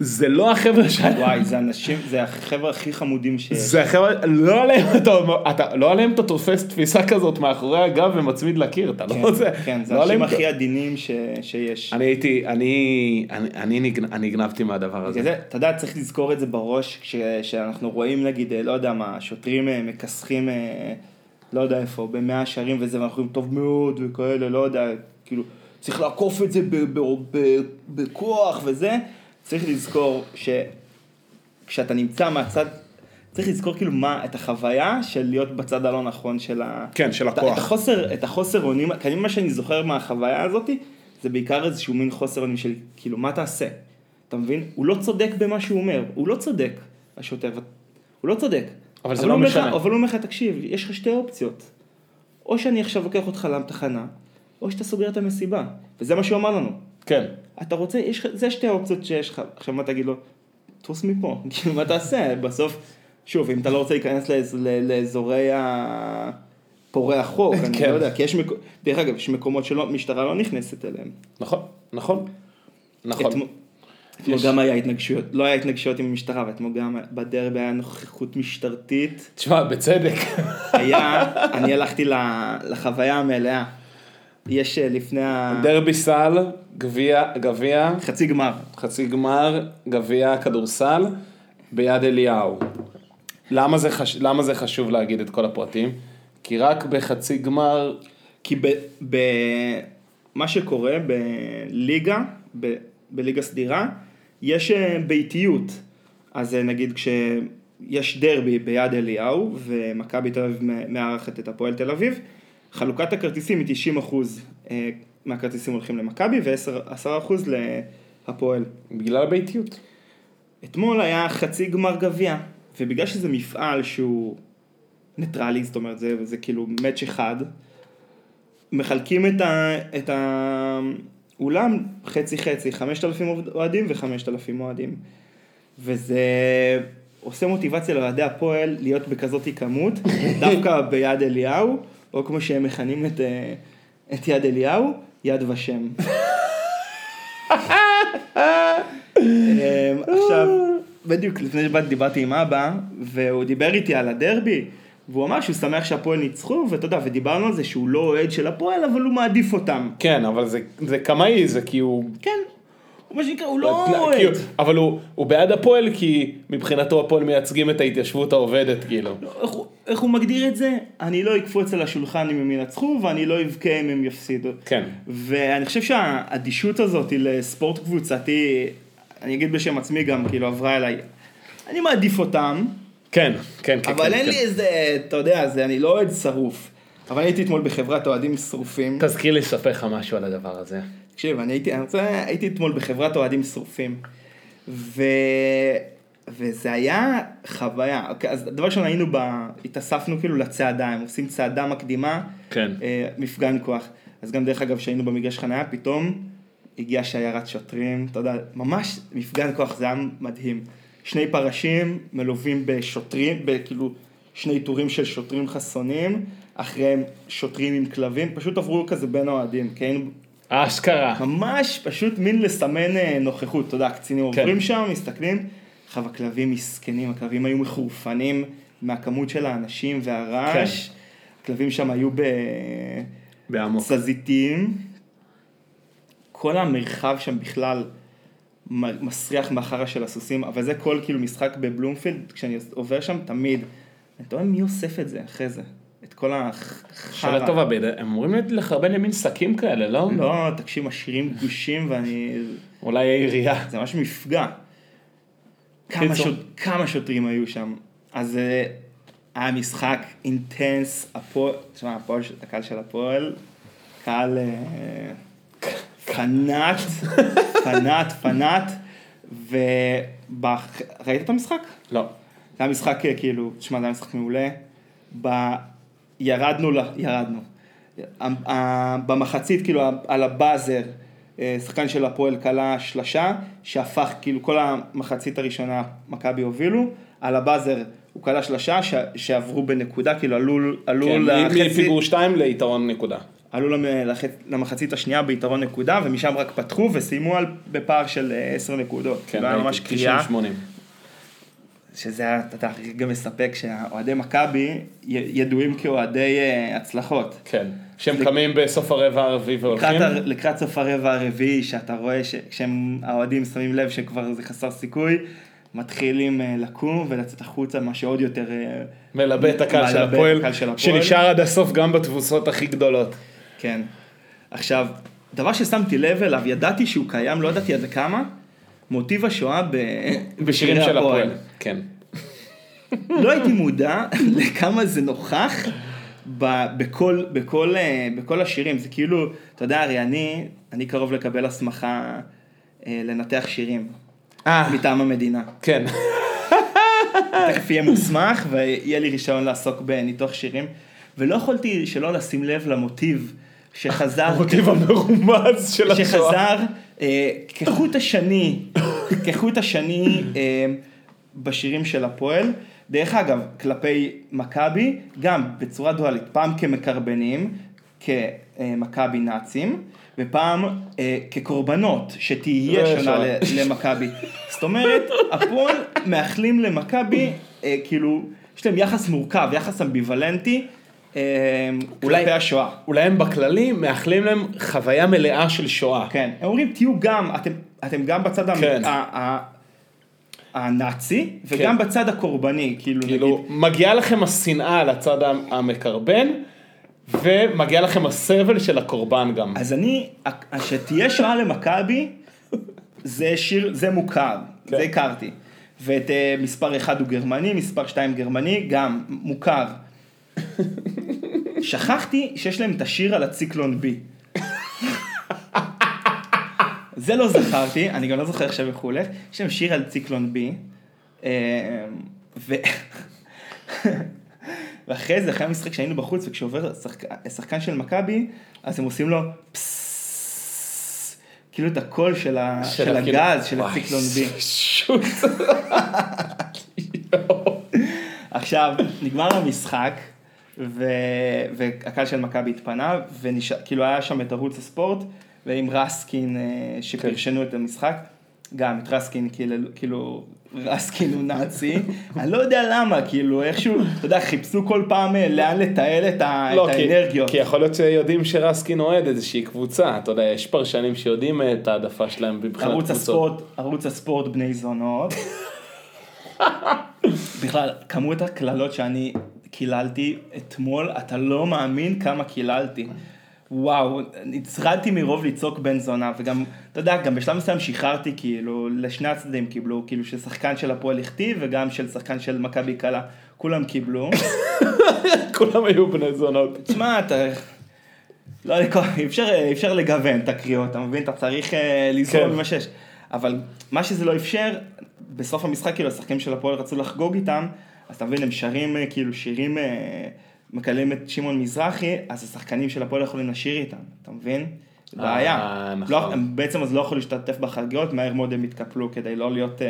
זה לא החבר'ה ש... וואי, זה אנשים, זה החבר'ה הכי חמודים שיש. זה החבר'ה, לא עליהם אתה, אתה, לא עליהם אתה תופס תפיסה כזאת מאחורי הגב ומצמיד לקיר, אתה כן, לא זה, כן, זה לא האנשים עליהם- הכי עדינים ש- שיש. אני הייתי, אני, אני, אני, נגנ- אני הגנבתי מהדבר הזה. זה, אתה יודע, צריך לזכור את זה בראש, כש- כשאנחנו רואים נגיד, אה, לא יודע מה, שוטרים אה, מכסחים, אה, לא יודע איפה, במאה שערים וזה, ואנחנו אומרים טוב מאוד וכאלה, לא יודע, כאילו, צריך לעקוף את זה בכוח וזה, צריך לזכור שכשאתה נמצא מהצד, צריך לזכור כאילו מה, את החוויה של להיות בצד הלא נכון של ה... כן, של הכוח. את החוסר, את החוסר אונים, כי מה שאני זוכר מהחוויה הזאתי, זה בעיקר איזשהו מין חוסר אונים של כאילו, מה תעשה? אתה מבין? הוא לא צודק במה שהוא אומר, הוא לא צודק, השוטר, הוא לא צודק. אבל זה הוא לא אומר לך- משנה. אבל הוא אומר לך, תקשיב, יש לך שתי אופציות. או שאני עכשיו לוקח אותך לתחנה, או שאתה סוגר את המסיבה. וזה מה שהוא אמר לנו. כן. אתה רוצה, יש זה שתי האופציות שיש לך. עכשיו מה תגיד לו? טוס מפה. כאילו, מה תעשה? בסוף, שוב, אם אתה לא רוצה להיכנס לאז, לאזורי ה... פורעי החוק, אני כן. לא יודע, כי יש, מקו... דרך אגב, יש מקומות שמשטרה לא נכנסת אליהם. נכון, נכון, נכון. אתמול אתמול יש- גם היה התנגשויות, לא היה התנגשויות עם המשטרה, ואתמול גם בדרבי היה נוכחות משטרתית. תשמע, בצדק. היה, אני הלכתי לחוויה המלאה. יש אה, לפני ה... דרבי סל, גביע, גביע, חצי גמר. חצי גמר, גביע כדורסל, ביד אליהו. למה זה, חש... למה זה חשוב להגיד את כל הפרטים? כי רק בחצי גמר, כי ב, ב, מה שקורה בליגה, ב, בליגה סדירה, יש אה, ביתיות. אז אה, נגיד כשיש דרבי ביד אליהו, ומכבי תל אביב מארחת את הפועל תל אביב, חלוקת הכרטיסים היא 90 אחוז אה, מהכרטיסים הולכים למכבי ו-10 אחוז להפועל. בגלל הביתיות. אתמול היה חצי גמר גביע, ובגלל שזה מפעל שהוא ניטרלי, זאת אומרת זה, זה כאילו מאץ' אחד, מחלקים את, ה, את האולם חצי חצי, 5,000 אוהדים ו-5,000 אוהדים. וזה עושה מוטיבציה לאוהדי הפועל להיות בכזאת כמות, דווקא ביד אליהו, או כמו שהם מכנים את, אה, את יד אליהו, יד ושם. אמ, עכשיו, בדיוק לפני שבאתי דיברתי עם אבא, והוא דיבר איתי על הדרבי, והוא אמר שהוא שמח שהפועל ניצחו, ואתה יודע, ודיברנו על זה שהוא לא אוהד של הפועל, אבל הוא מעדיף אותם. כן, אבל זה, זה קמאי, זה כי הוא... כן, מה שנקרא, הוא לא אוהד. אבל הוא, בעד הפועל כי מבחינתו הפועל מייצגים את ההתיישבות העובדת, כאילו. איך הוא- איך הוא מגדיר את זה? אני לא אקפוץ על השולחן אם הם ינצחו, ואני לא אבכה אם הם יפסידו. כן. ואני חושב שהאדישות הזאת לספורט קבוצתי, אני אגיד בשם עצמי גם, כאילו עברה אליי. אני מעדיף אותם, כן, כן, כן. אבל כן, אין כן. לי איזה, אתה יודע, אני לא אוהד שרוף. אבל הייתי אתמול בחברת אוהדים שרופים. תזכיר לי לספר לך משהו על הדבר הזה. תקשיב, אני הייתי, אני רוצה, הייתי אתמול בחברת אוהדים שרופים. ו... וזה היה חוויה. אוקיי, אז דבר ראשון היינו ב... התאספנו כאילו לצעדה, הם עושים צעדה מקדימה, כן. אה, מפגן כוח. אז גם דרך אגב, כשהיינו במגרש חניה, פתאום הגיעה שיירת שוטרים, אתה יודע, ממש מפגן כוח, זה היה מדהים. שני פרשים מלווים בשוטרים, בכאילו שני טורים של שוטרים חסונים, אחריהם שוטרים עם כלבים, פשוט עברו כזה בין האוהדים, כי היינו אשכרה. ממש פשוט מין לסמן אה, נוכחות, אתה יודע, קצינים כן. עוברים שם, מסתכלים, עכשיו הכלבים מסכנים, הכלבים היו מחורפנים מהכמות של האנשים והרעש, הכלבים שם היו בעמוק. בתזזיתים, כל המרחב שם בכלל מסריח מהחרא של הסוסים, אבל זה כל כאילו משחק בבלומפילד, כשאני עובר שם תמיד, אני תוהה מי אוסף את זה אחרי זה, את כל החרא. שאלה טובה, הם אמורים לחרבן למין שקים כאלה, לא? לא, תקשיב, משאירים גושים ואני... אולי העירייה. זה ממש מפגע. כמה. שוט, כמה שוטרים היו שם. אז אה, היה משחק אינטנס, הפועל, תשמע, הפועל, הקהל של הפועל, קהל אה, פנאט, פנאט, פנאט, וראית את המשחק? לא. זה היה משחק אה, כאילו, תשמע, זה היה משחק מעולה. ירדנו. ירדנו. במחצית, כאילו, על הבאזר, אה, שחקן של הפועל כלה שלשה, שהפך, כאילו, כל המחצית הראשונה מכבי הובילו, על הבאזר הוא כלה שלושה ש- שעברו בנקודה, כאילו עלו, עלו כן, לחצי, מפיגור 2 ליתרון נקודה. עלו למחצית השנייה ביתרון נקודה, ומשם רק פתחו וסיימו על, בפער של אה, עשר נקודות. כן, זה היה ממש קריאה. 90-80. שזה היה, אתה גם מספק שהאוהדי מכבי ידועים כאוהדי אה, הצלחות. כן. שהם קמים בסוף הרבע הרביעי והולכים. לקראת, לקראת סוף הרבע הרביעי, שאתה רואה שכשהם האוהדים שמים לב שכבר זה חסר סיכוי, מתחילים אה, לקום ולצאת החוצה, מה שעוד יותר... אה, מלבה את הקהל של הפועל. שנשאר עד הסוף גם בתבוסות הכי גדולות. כן. עכשיו, דבר ששמתי לב אליו, ידעתי שהוא קיים, לא ידעתי עד כמה, מוטיב השואה ב... בשירים של הפועל. כן. לא הייתי מודע לכמה זה נוכח ב- בכל, בכל, אה, בכל השירים. זה כאילו, אתה יודע, הרי אני, אני קרוב לקבל הסמכה אה, לנתח שירים אה, מטעם המדינה. כן. תכף יהיה מוסמך ויהיה לי רישיון לעסוק בניתוח שירים, ולא יכולתי שלא לשים לב למוטיב שחזר, המוטיב המרומז של השואה. שחזר כחוט השני, כחוט השני אה, בשירים של הפועל. דרך אגב, כלפי מכבי, גם בצורה דואלית, פעם כמקרבנים, כמכבי נאצים, ופעם אה, כקורבנות, שתהיה זה שונה שואה. ל- למכבי. זאת אומרת, הפועל מאחלים למכבי, אה, כאילו, יש להם יחס מורכב, יחס אמביוולנטי, אה, אולי- כלפי השואה. אולי הם בכללי מאחלים להם חוויה מלאה של שואה. כן, הם אומרים תהיו גם, אתם, אתם גם בצד כן. ה- ה- הנאצי וגם בצד הקורבני, כאילו, כאילו, נגיד, מגיעה לכם השנאה לצד המקרבן, ומגיע לכם הסבל של הקורבן גם. אז אני, שתהיה שואה למכבי, זה שיר, זה מוכר, כן. זה הכרתי. ואת אה, מספר 1 הוא גרמני, מספר 2 גרמני, גם מוכר. שכחתי שיש להם את השיר על הציקלון בי. זה לא זכרתי, אני גם לא זוכר עכשיו איך הוא הולך, יש להם שיר על ציקלון בי, אה, ו... ואחרי זה, אחרי המשחק שהיינו בחוץ, וכשעובר שחק... שחקן של מכבי, אז הם עושים לו פסססס, כאילו את הקול של, ה... של, הכאילו- הגז, של הציקלון בי. עכשיו, נגמר המשחק, ו... והקהל של מכבי התפנה, וכאילו היה שם את ערוץ הספורט, ועם רסקין אה, שפרשנו את המשחק, גם את רסקין כאילו, כאילו רסקין הוא נאצי, אני לא יודע למה, כאילו איכשהו, אתה יודע, חיפשו כל פעם אה, לאן לתעל את, ה... לא, את כי- האנרגיות. כי יכול להיות שיודעים שרסקין אוהד איזושהי קבוצה, אתה יודע, יש פרשנים שיודעים את העדפה שלהם מבחינת ערוץ קבוצות. הספורט, ערוץ הספורט בני זונות. בכלל, כמות הקללות שאני קיללתי אתמול, אתה לא מאמין כמה קיללתי. וואו, נצרדתי מרוב לצעוק בן זונה, וגם, אתה יודע, גם בשלב מסוים שחררתי, כאילו, לשני הצדדים קיבלו, כאילו, ששחקן של הפועל הכתיב, וגם של שחקן של מכבי קלה, כולם קיבלו. כולם היו בני זונות. תשמע, אתה... לא, אי אפשר, אי אפשר לגוון את הקריאות, אתה מבין? אתה צריך אה, לזרום כן. ממה שיש. אבל מה שזה לא אפשר, בסוף המשחק, כאילו, השחקנים של הפועל רצו לחגוג איתם, אז אתה מבין, הם שרים אה, כאילו שירים, אה, מקללים את שמעון מזרחי, אז השחקנים של הפועל לא יכולים לשיר איתם, אתה מבין? אה, בעיה. נכון. לא, הם בעצם אז לא יכולים להשתתף בחגיגות, מהר מאוד הם התקפלו כדי לא להיות,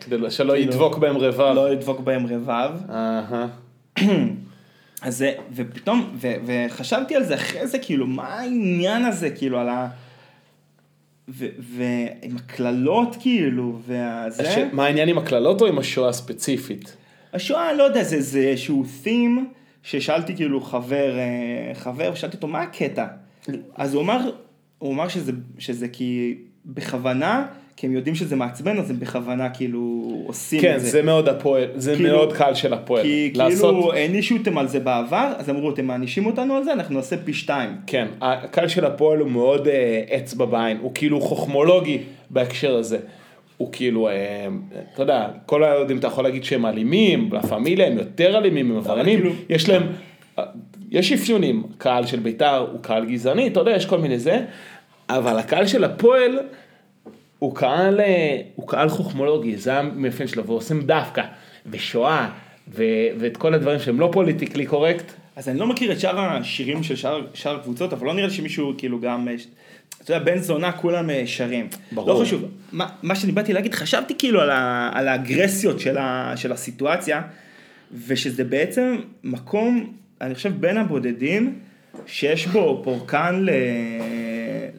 כדי שלא כאילו- ידבוק בהם רבב. לא לדבוק בהם רבב. אהה. אז זה, ופתאום, ו, וחשבתי על זה אחרי זה, כאילו, מה העניין הזה, כאילו, על ה... ועם הקללות, כאילו, והזה... מה העניין עם הקללות או עם השואה הספציפית? השואה, לא יודע, זה, איזשהו theme ששאלתי כאילו חבר, אה, חבר, ושאלתי אותו, מה הקטע? אז הוא אמר, הוא אמר שזה, שזה כי בכוונה, כי הם יודעים שזה מעצבן, אז הם בכוונה כאילו עושים כן, את זה. זה מאוד הפועל, זה כאילו- מאוד קל של הפועל. כי לעשות, כאילו הענישו אותם על זה בעבר, אז אמרו, אתם מענישים אותנו על זה, אנחנו נעשה פי שתיים. כן, הקהל של הפועל הוא מאוד אה, אצבע בעין, הוא כאילו חוכמולוגי בהקשר הזה. הוא כאילו, אה, אתה יודע, כל היהודים אתה יכול להגיד שהם אלימים, לה פמיליה הם יותר אלימים, הם עבריינים, כאילו- יש להם, אה, יש אפיונים, קהל של בית"ר הוא קהל גזעני, אתה יודע, יש כל מיני זה, אבל הקהל של הפועל הוא קהל, אה, הוא קהל חוכמולוגי, זה המאפיין שלו, ועושים דווקא, ושואה, ו, ואת כל הדברים שהם לא פוליטיקלי קורקט, אז אני לא מכיר את שאר השירים של שאר, שאר הקבוצות, אבל לא נראה לי שמישהו כאילו גם... אתה יודע, בן זונה כולם אה, שרים. ברור. לא חשוב. מה, מה שאני באתי להגיד, חשבתי כאילו על, ה, על האגרסיות של, ה, של הסיטואציה, ושזה בעצם מקום, אני חושב, בין הבודדים, שיש בו פורקן ל,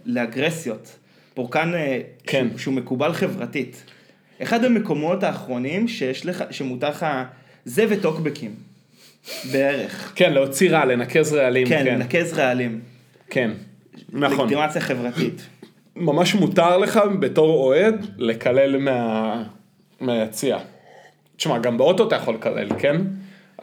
לאגרסיות. פורקן אה, כן. שהוא, שהוא מקובל חברתית. אחד המקומות האחרונים שיש לך, שמותר לך, זה וטוקבקים. בערך. כן, להוציא רע, לנקז רעלים. כן, כן, לנקז רעלים. כן. נכון. לגיטימציה חברתית. ממש מותר לך בתור אוהד לקלל מה... מהיציע. תשמע, גם באוטו אתה יכול לקלל, כן?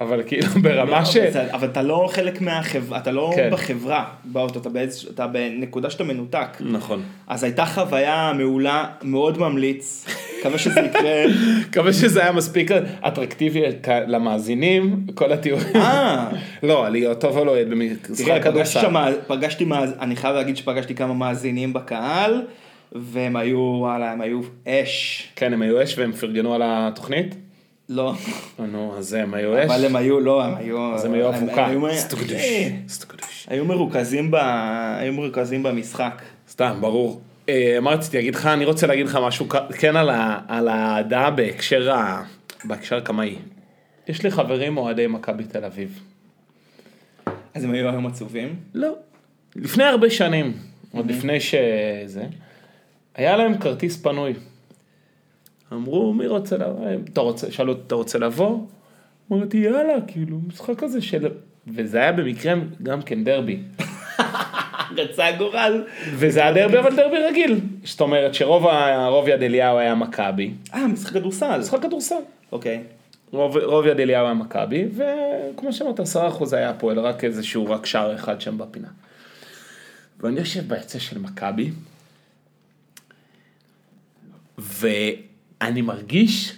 אבל כאילו ברמה ש... אבל אתה לא חלק מהחברה, אתה לא כן. בחברה באוטו, אתה, באיז, אתה בנקודה שאתה מנותק. נכון. אז הייתה חוויה מעולה, מאוד ממליץ, מקווה שזה יקרה. מקווה שזה היה מספיק אטרקטיבי למאזינים, כל הטיעון. אה, לא, להיות טוב או לא במשחק כדורסל. פגשתי, אני חייב להגיד שפגשתי כמה מאזינים בקהל, והם היו, וואלה, הם היו אש. כן, הם היו אש והם פרגנו על התוכנית? לא, אה, נו, אז הם היו אש. אבל הם היו, לא, הם היו... אז הם היו אבוקה. סטוקדוש. ב... היו מרוכזים במשחק. סתם, ברור. אה, מה רציתי להגיד לך? אני רוצה להגיד לך משהו כן על האהדה בהקשר ה... בהקשר הקמאי. יש לי חברים אוהדי מכבי תל אביב. אז הם היו היום עצובים. לא. לפני הרבה שנים, עוד לפני שזה, היה להם כרטיס פנוי. אמרו, מי רוצה לבוא? אתה רוצה, שאלו, אתה רוצה לבוא? אמרתי, יאללה, כאילו, משחק כזה של... וזה היה במקרה גם כן דרבי. רצה הגורל. וזה היה דרבי, אבל דרבי רגיל. זאת אומרת שרוב יד אליהו היה מכבי. אה, משחק כדורסל. משחק כדורסל. אוקיי. רוב, רוב יד אליהו היה מכבי, וכמו שאמרת, עשרה אחוז היה הפועל, רק איזשהו, רק שער אחד שם בפינה. ואני יושב ביצע של מכבי, ואני מרגיש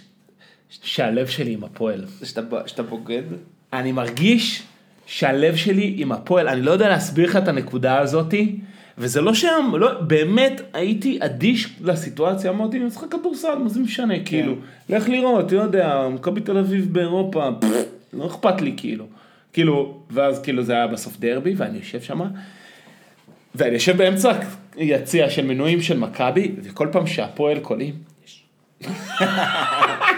שהלב שלי עם הפועל. שאתה בוגד? אני מרגיש שהלב שלי עם הפועל, אני לא יודע להסביר לך את הנקודה הזאתי, וזה לא שם, לא, באמת הייתי אדיש לסיטואציה, אמרתי, משחק כדורסל, מה זה משנה, כאילו, לך לראות, אתה יודע, מכבי תל אביב באירופה, פפפ, לא אכפת לי, כאילו, כאילו, ואז כאילו זה היה בסוף דרבי, ואני יושב שם, ואני יושב באמצע יציע של מנויים של מכבי, וכל פעם שהפועל קולים,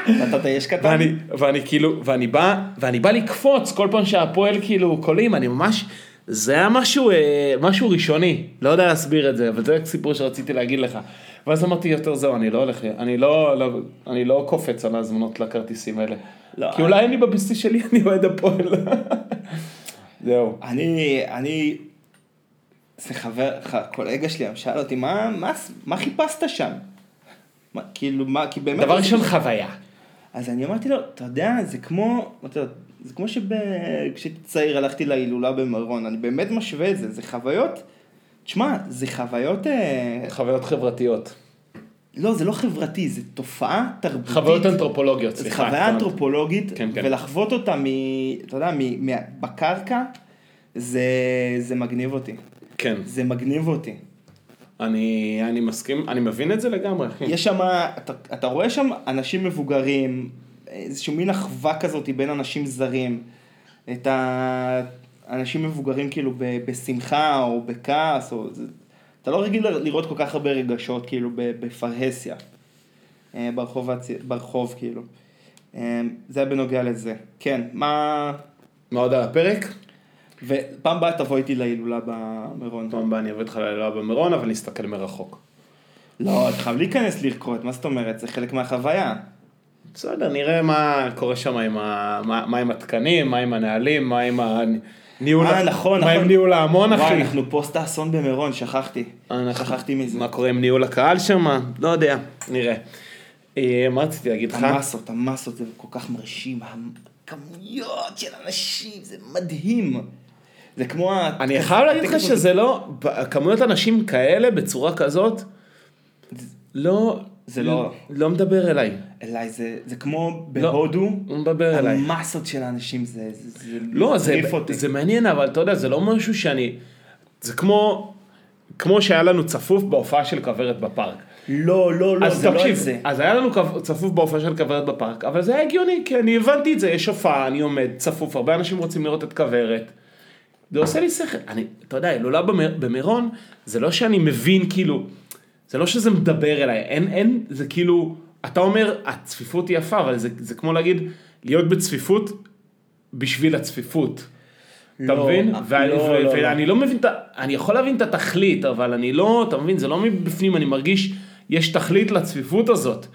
נתת יש קטן? ואני, ואני כאילו, ואני בא, ואני בא לקפוץ כל פעם שהפועל כאילו קולים, אני ממש, זה היה משהו, אה, משהו ראשוני, לא יודע להסביר את זה, אבל זה סיפור שרציתי להגיד לך. ואז אמרתי יותר זהו, אני לא הולך, אני לא, לא, אני לא קופץ על ההזמנות לכרטיסים האלה. לא, כי אולי אני בביסטי שלי, אני אוהד הפועל. זהו. אני, אני, זה חבר, קולגה שלי שאל אותי, מה, מה, מה חיפשת שם? מה, כאילו, מה, כי באמת... דבר ראשון חוויה. אז אני אמרתי לו, אתה יודע, זה כמו, אתה יודע, זה כמו שכשהייתי צעיר הלכתי להילולה במירון, אני באמת משווה את זה, זה חוויות, תשמע, זה חוויות, אה, חוויות חברתיות. לא, זה לא חברתי, זה תופעה תרבותית. חוויות אנתרופולוגיות, זה סליחה. חוויה התכוונתי. אנתרופולוגית, כן, כן. ולחוות אותה מ... אתה יודע, מ, מ, בקרקע, זה, זה מגניב אותי. כן, זה מגניב אותי. אני, אני מסכים, אני מבין את זה לגמרי, אחי. יש שם, אתה, אתה רואה שם אנשים מבוגרים, איזשהו מין אחווה כזאת בין אנשים זרים. את האנשים מבוגרים כאילו ב, בשמחה או בכעס, או... זה, אתה לא רגיל לראות כל כך הרבה רגשות כאילו בפרהסיה. אה, ברחוב. ברחוב כאילו. אה, זה היה בנוגע לזה. כן, מה... מה עוד על הפרק? ופעם הבאה תבוא איתי להילולה במירון. פעם הבאה אני אביא אותך ללילה במירון, אבל נסתכל מרחוק. לא, אתה חייב להיכנס לרקוד, מה זאת אומרת? זה חלק מהחוויה. בסדר, נראה מה קורה שם עם, ה... מה, מה עם התקנים, מה עם הנהלים, מה עם הניהול, אה, נכון, מה נכון. עם ניהול ההמון, אחי. וואי, אנחנו פוסט האסון במירון, שכחתי. אנחנו- שכחתי מזה. מה קורה עם ניהול הקהל שם? לא יודע, נראה. אה, מה רציתי להגיד לך? המסות, המסות זה כל כך מרשים, הכמויות של אנשים, זה מדהים. זה כמו. אני חייב להגיד לך שזה לא, כמויות אנשים כאלה בצורה כזאת, לא, זה לא- לא מדבר אליי, אליי, זה, זה כמו לא. בהודו, לא מדבר אליי. המסות של האנשים, זה, זה, לא, זה. זה מעניין, אבל אתה יודע, זה לא משהו שאני... זה כמו, כמו שהיה לנו צפוף בהופעה של כוורת בפארק. לא, לא, לא, זה לא תקשיב, זה. אז היה לנו צפוף בהופעה של כוורת בפארק, אבל זה היה הגיוני, כי אני הבנתי את זה, יש הופעה, אני עומד צפוף, הרבה אנשים רוצים לראות את כוורת. זה עושה לי שכל. אני, אתה יודע, הילולה במ- במירון, זה לא שאני מבין כאילו, זה לא שזה מדבר אליי, אין, אין, זה כאילו, אתה אומר, הצפיפות היא יפה, אבל זה, זה כמו להגיד, להיות בצפיפות בשביל הצפיפות. אתה לא, מבין? לא, ואני- לא, ו- לא. ואני לא מבין, את ה- אני יכול להבין את התכלית, אבל אני לא, אתה מבין, זה לא מבפנים, אני מרגיש, יש תכלית לצפיפות הזאת.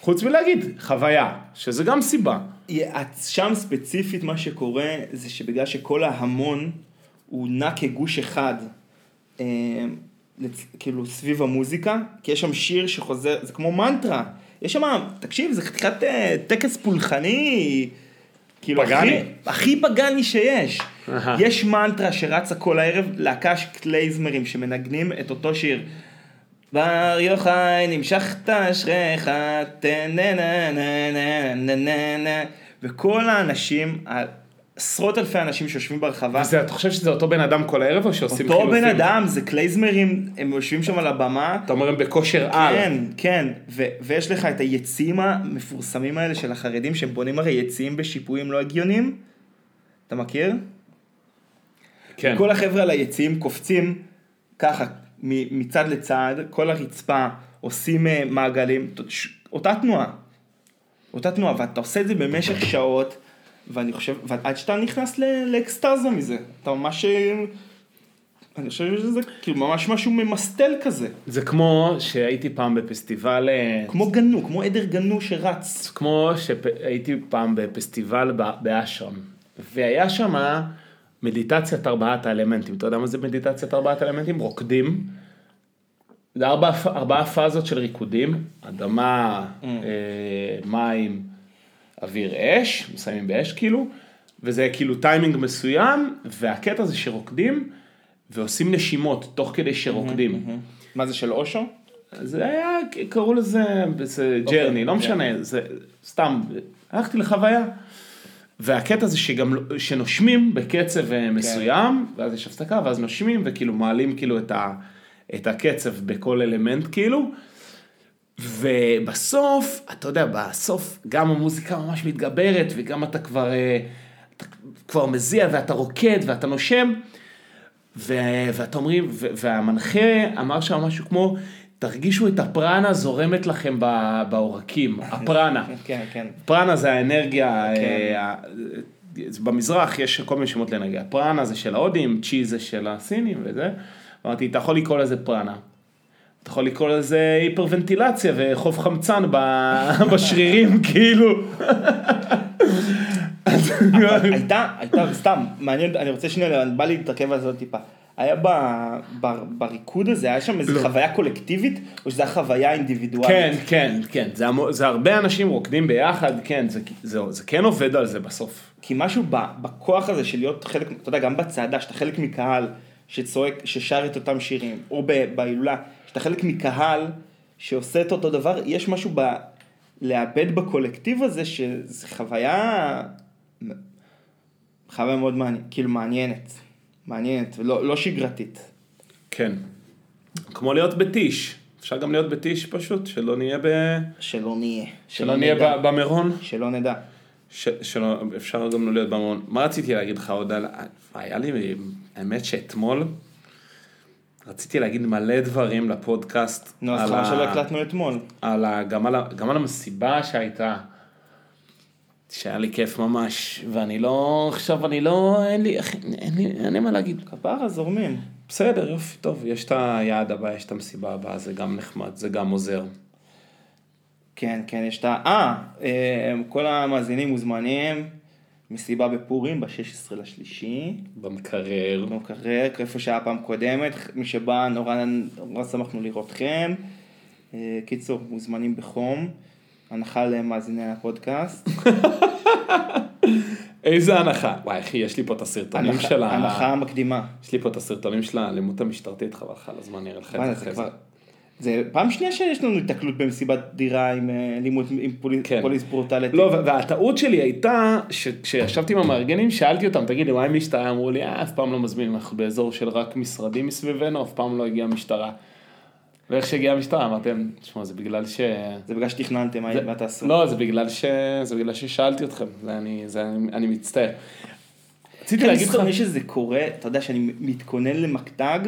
חוץ מלהגיד, חוויה, שזה גם סיבה. שם ספציפית מה שקורה זה שבגלל שכל ההמון הוא נע כגוש אחד, אה, כאילו סביב המוזיקה, כי יש שם שיר שחוזר, זה כמו מנטרה, יש שם, תקשיב, זה חתיכת אה, טקס פולחני, כאילו פגאני. הכי, הכי פגאני שיש. יש מנטרה שרצה כל הערב, להקש קלייזמרים שמנגנים את אותו שיר. בר יוחאי נמשכת אשריך, וכל האנשים, עשרות אלפי אנשים שיושבים ברחבה, וזה, אתה חושב שזה אותו בן אדם כל הערב או שעושים אותו חילופים? בן אדם, זה קלייזמרים, הם יושבים שם על הבמה, אתה אומר הם בכושר על. כן, כן, ויש לך את היציעים המפורסמים האלה של החרדים, שהם בונים הרי יציעים בשיפועים לא הגיוניים, אתה מכיר? כן. כל החבר'ה על היציעים קופצים ככה מצד לצד, כל הרצפה, עושים אה, מעגלים, אותה תנועה. אותה תנועה, ואתה עושה את זה במשך שעות, ואני חושב, ועד שאתה נכנס ל- לאקסטזה מזה, אתה ממש, אה, אני חושב שזה כאילו ממש משהו ממסטל כזה, זה כמו שהייתי פעם בפסטיבל, אה, כמו גנו, כמו עדר גנו שרץ. כמו שהייתי פעם בפסטיבל באשרם, והיה שם מדיטציית ארבעת האלמנטים. אתה יודע מה זה מדיטציית ארבעת האלמנטים? רוקדים. זה ארבע, ארבעה פאזות של ריקודים, אדמה, Mm. אה, מים, אוויר, אש, מסיימים באש כאילו, וזה כאילו טיימינג מסוים, והקטע זה שרוקדים ועושים נשימות תוך כדי שרוקדים. מה זה של אושו? זה היה, קראו לזה, זה journey, לא משנה, זה סתם, הלכתי לחוויה. והקטע זה שגם, לא- שנושמים בקצב אה, מסוים, ואז יש הפסקה, ואז נושמים, וכאילו מעלים כאילו את, ה, את הקצב בכל אלמנט כאילו. ובסוף, אתה יודע, בסוף גם המוזיקה ממש מתגברת, וגם אתה כבר, אה, אתה כבר מזיע, ואתה רוקד, ואתה נושם. ו- ואתה אומרים, והמנחה אמר שם משהו כמו, תרגישו את הפרנה זורמת לכם בעורקים, הפרנה. כן, כן. פרנה זה האנרגיה, כן. אה, ה- במזרח יש כל מיני שמות לאנרגיה, פרנה זה של ההודים, צ'י זה של הסינים וזה, אמרתי, אתה יכול לקרוא לזה פרנה. אתה יכול לקרוא לזה היפרוונטילציה וחוב חמצן בשרירים, כאילו. הייתה, הייתה, סתם, מעניין, אני רוצה שנייה, בא להתרכב על זה עוד טיפה. היה ב, ב, בריקוד הזה, היה שם איזו לא. חוויה קולקטיבית, או שזו חוויה אינדיבידואלית? כן, כן, כן, זה, המו- זה הרבה אנשים רוקדים ביחד, כן, זה, זה, זה כן עובד על זה בסוף. כי משהו ב, בכוח הזה של להיות חלק, אתה יודע, גם בצעדה, שאתה חלק מקהל שצועק, ששר את אותם שירים, או בהילולה, שאתה חלק מקהל שעושה את אותו דבר, יש משהו ב... לאבד בקולקטיב הזה, שזו חוויה, חוויה מאוד מעניינת, כאילו מעניינת, מעניינת, ולא לא שגרתית. כן. כמו להיות בטיש, אפשר גם להיות בטיש פשוט, שלא נהיה ב... שלא נהיה. שלא נהיה נדע. ב- במירון. שלא נדע. ש... שלא, אפשר גם לא להיות במעון. מה רציתי להגיד לך עוד על... היה לי, האמת שאתמול רציתי להגיד מלא דברים לפודקאסט. נו, אז חבל שלא הקלטנו אתמול. על ה... גם, על ה... גם על המסיבה שהייתה. שהיה לי כיף ממש, ואני לא, עכשיו אני לא, אין לי, אחי, אין לי, אין לי מה להגיד. כפרה זורמים. בסדר, יופי, טוב, יש את היעד הבא, יש את המסיבה הבאה, זה גם נחמד, זה גם עוזר. כן, כן, יש את ה... אה, אה, כל המאזינים מוזמנים, מסיבה בפורים ב-16 לשלישי, במקרר. במקרר, איפה שהיה פעם קודמת, מי שבא, נורא, נורא שמחנו לראותכם. אה, קיצור, מוזמנים בחום, הנחה למאזיני הפודקאסט. איזה הנחה. וואי, אחי, יש לי פה את הסרטונים של ה... הנחה מקדימה. יש לי פה את הסרטונים של האלימות המשטרתית, חבל לך על הזמן, אני אראה לך את זה אחרי זה. פעם שנייה שיש לנו התקלות במסיבת דירה עם אה, אלימות, עם כן. פוליס ברוטליטי. לא, וה- והטעות שלי הייתה, שכשישבתי עם המארגנים, שאלתי אותם, תגיד לי, מה עם משטרה? אמרו לי, אה, אף פעם לא מזמינים, אנחנו באזור של רק משרדים מסביבנו, אף פעם לא הגיעה משטרה. ואיך שהגיעה המשטרה, אמרתם, תשמע, זה בגלל ש... זה בגלל שתכננתם, זה- מה תעשו? לא, זה בגלל ש... זה בגלל ששאלתי אתכם, זה אני, זה אני, אני מצטער. רציתי אני להגיד לך, שונא שזה קורה, אתה יודע שאני מתכונן למקטג,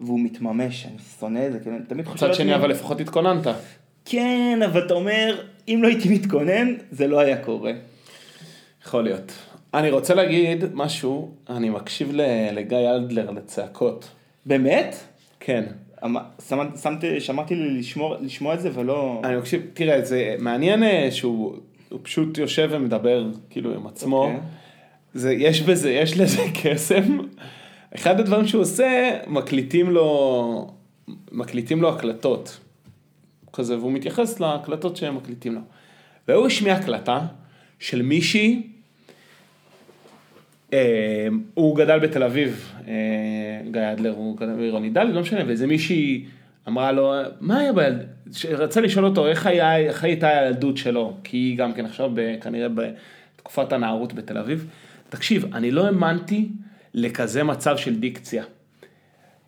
והוא מתממש, אני שונא את זה, כאילו, אני תמיד חושב... מצד שני אבל לפחות התכוננת. כן, אבל אתה אומר, אם לא הייתי מתכונן, זה לא היה קורה. יכול להיות. אני רוצה להגיד משהו, אני מקשיב לגיא אלדלר לצעקות. באמת? כן. אמ- שמת- שמתי, שמרתי לי לשמור, לשמוע את זה ולא... אני מקשיב, תראה, זה מעניין אה, שהוא הוא פשוט יושב ומדבר כאילו עם עצמו. אוקיי. זה, יש בזה, יש לזה קסם. אחד הדברים שהוא עושה, מקליטים לו, מקליטים לו הקלטות. כזה, והוא מתייחס להקלטות שהם מקליטים לו. והוא השמיע הקלטה של מישהי, הוא גדל בתל אביב, אה, גיא אדלר, הוא גדל בעירוני ד', לא משנה, ואיזה מישהי אמרה לו, מה היה בילד... רצה לשאול אותו איך, היה, איך הייתה הילדות שלו, כי היא גם כן עכשיו ב- כנראה בתקופת הנערות בתל אביב. תקשיב, אני לא האמנתי לכזה מצב של דיקציה.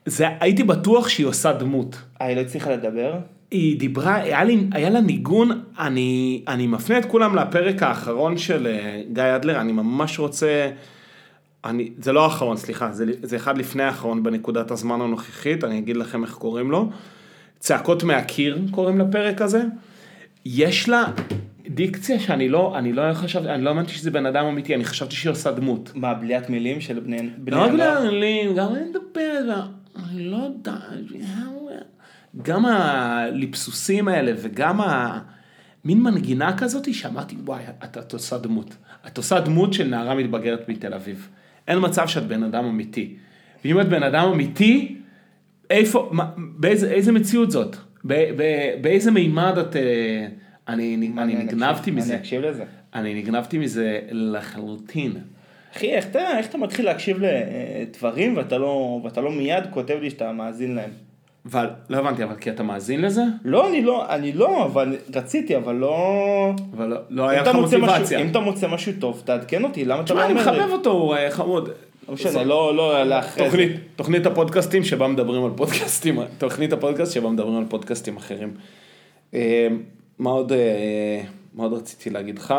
זה, הייתי בטוח שהיא עושה דמות. אה, היא לא הצליחה לדבר? היא דיברה, היה, לי, היה לה ניגון, אני, אני מפנה את כולם לפרק האחרון של אה, גיא אדלר, אני ממש רוצה, אני, זה לא האחרון, סליחה, זה, זה אחד לפני האחרון בנקודת הזמן הנוכחית, אני אגיד לכם איך קוראים לו. צעקות מהקיר קוראים לפרק הזה. יש לה דיקציה שאני לא, אני לא חשבתי, אני לא האמנתי שזה בן אדם אמיתי, אני חשבתי שהיא עושה דמות. מה, בליית מילים של בני לא רק הנוער? להעלים, גם אני מדברת, אני לא יודע, גם הליפסוסים האלה וגם המין מנגינה כזאת שאמרתי, וואי, את, את עושה דמות. את עושה דמות של נערה מתבגרת מתל אביב. אין מצב שאת בן אדם אמיתי. ואם את בן אדם אמיתי, איפה, מה, באיזה איזה מציאות זאת? ב, ב, באיזה מימד את... אה, אני, אני נגנבתי אקשיב- מזה. אני אקשיב לזה. אני נגנבתי מזה לחלוטין. אחי, איך אתה, איך אתה מתחיל להקשיב לדברים ואתה לא, ואתה לא מיד כותב לי שאתה מאזין להם? אבל, לא הבנתי, אבל כי אתה מאזין לזה? לא, אני לא, אני לא, אבל רציתי, אבל לא... אבל לא, לא היה לך מוצא משהו- מוטיבציה. אם אתה מוצא משהו טוב, תעדכן אותי, למה אתה תשמע, לא אני אומר לי? מחבב אותו, הוא אה, חמוד. לא משנה, לא, לא, לאחרי זה. תוכנית, תוכנית הפודקאסטים שבה מדברים על פודקאסטים, תוכנית הפודקאסט שבה מדברים על פודקאסטים אחרים. אה, מה עוד, אה, מה עוד רציתי להגיד לך?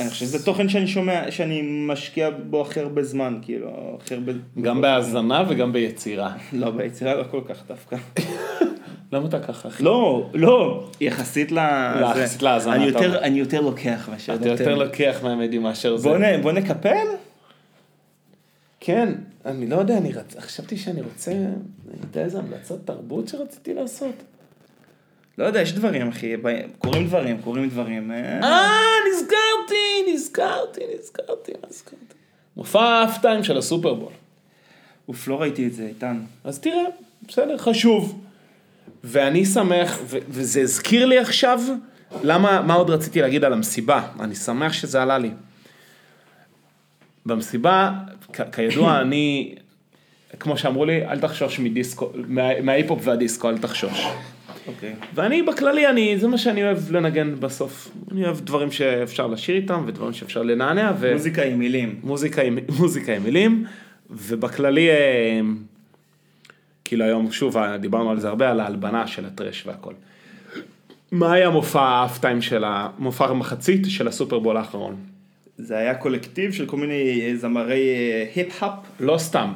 אני חושב שזה תוכן שאני שומע, שאני משקיע בו הכי הרבה זמן, כאילו, הכי הרבה... גם בהאזנה וגם ביצירה. לא, ביצירה לא כל כך דווקא. למה אתה ככה, אחי? לא, לא, יחסית ל... יחסית זה- להאזנה, אני יותר- לוקח מאשר אתה יותר לוקח מהמדי מאשר זה. בוא נקפל? כן, אני לא יודע, אני. חשבתי שאני רוצה, אני יודע איזה המלצת תרבות שרציתי לעשות. לא יודע, יש דברים, אחי, קורים דברים, קורים דברים. אה, אה, נזכרתי, נזכרתי, נזכרתי, נזכרתי. מופע האפטיים של הסופרבול. אוף, לא ראיתי את זה, איתן. אז תראה, בסדר, חשוב. ואני שמח, ו- וזה הזכיר לי עכשיו, למה, מה עוד רציתי להגיד על המסיבה? אני שמח שזה עלה לי. במסיבה, כ- כידוע, אני, כמו שאמרו לי, אל תחשוש מדיסקו, מה- מההיפ-הופ והדיסקו, אל תחשוש. אוקיי. ואני בכללי, אני, זה מה שאני אוהב לנגן בסוף. אני אוהב דברים שאפשר לשיר איתם, ודברים שאפשר לנענע, ו... מוזיקה עם מילים. מוזיקה עם, מוזיקה עם מילים, ובכללי, אה, כאילו היום, שוב, דיברנו על זה הרבה, על ההלבנה של הטראש והכל. מה היה מופע ה half-time של המופע המחצית של הסופרבול האחרון? זה היה קולקטיב של כל מיני אה, זמרי אה, היפ-האפ. לא סתם,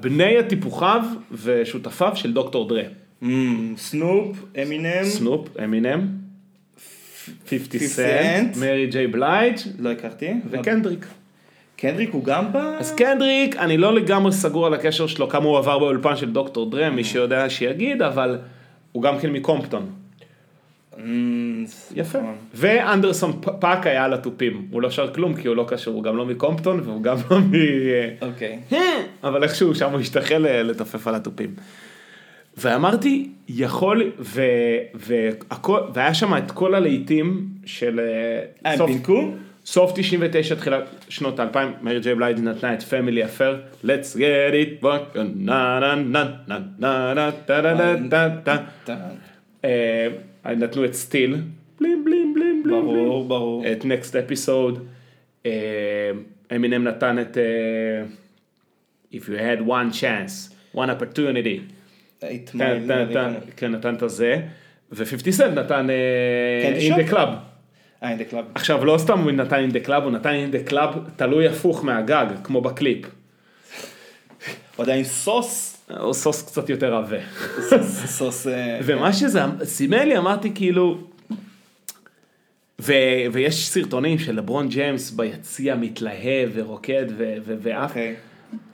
בני הטיפוחיו ושותפיו של דוקטור דרה. סנופ, אמינם. סנופ, אמינם, 50 50 סנט. מרי ג'יי בלייג' לא הכרתי. וקנדריק. קנדריק הוא גם בא? אז קנדריק, אני לא לגמרי סגור על הקשר שלו, כמה הוא עבר באולפן של דוקטור דרה, מי שיודע שיגיד, אבל הוא גם כן מקומפטון. אמ, יפה. ואנדרסון פאק היה על התופים, הוא לא שר כלום כי הוא לא קשור, הוא גם לא מקומפטון והוא גם לא מ... אוקיי. אבל איכשהו שם הוא השתחל ל- לתופף על התופים. ואמרתי, יכול, ו, והכל, והיה שם את כל הלהיטים של אה, הם סוף, פינקו? סוף 99, תחילת שנות 2000, מרי ג'יי בלייד נתנה את פמילי אפר, let's get it, na na na na na na da da da da da. אה, נתנו את סטיל, בלים בלים בלים בלים. ברור, ברור. את נקסט אפיסוד, אמינם נתן את אה, If you had one chance, one opportunity, כן, נתן- כן, נתן את זה, ו-50 סנט נתן אה, Shop? the Club, אה, אין דה קלאב. עכשיו, לא סתם הוא נתן אין דה קלאב, הוא נתן אין דה קלאב תלוי הפוך מהגג, כמו בקליפ. עוד עם סוס. או סוס קצת יותר עבה. סוס. אה, ומה שזה סימל לי, אמרתי כאילו... ו, ויש סרטונים של לברון ג'יימס ביציע מתלהב ורוקד ו, ו, ואף. אוקיי.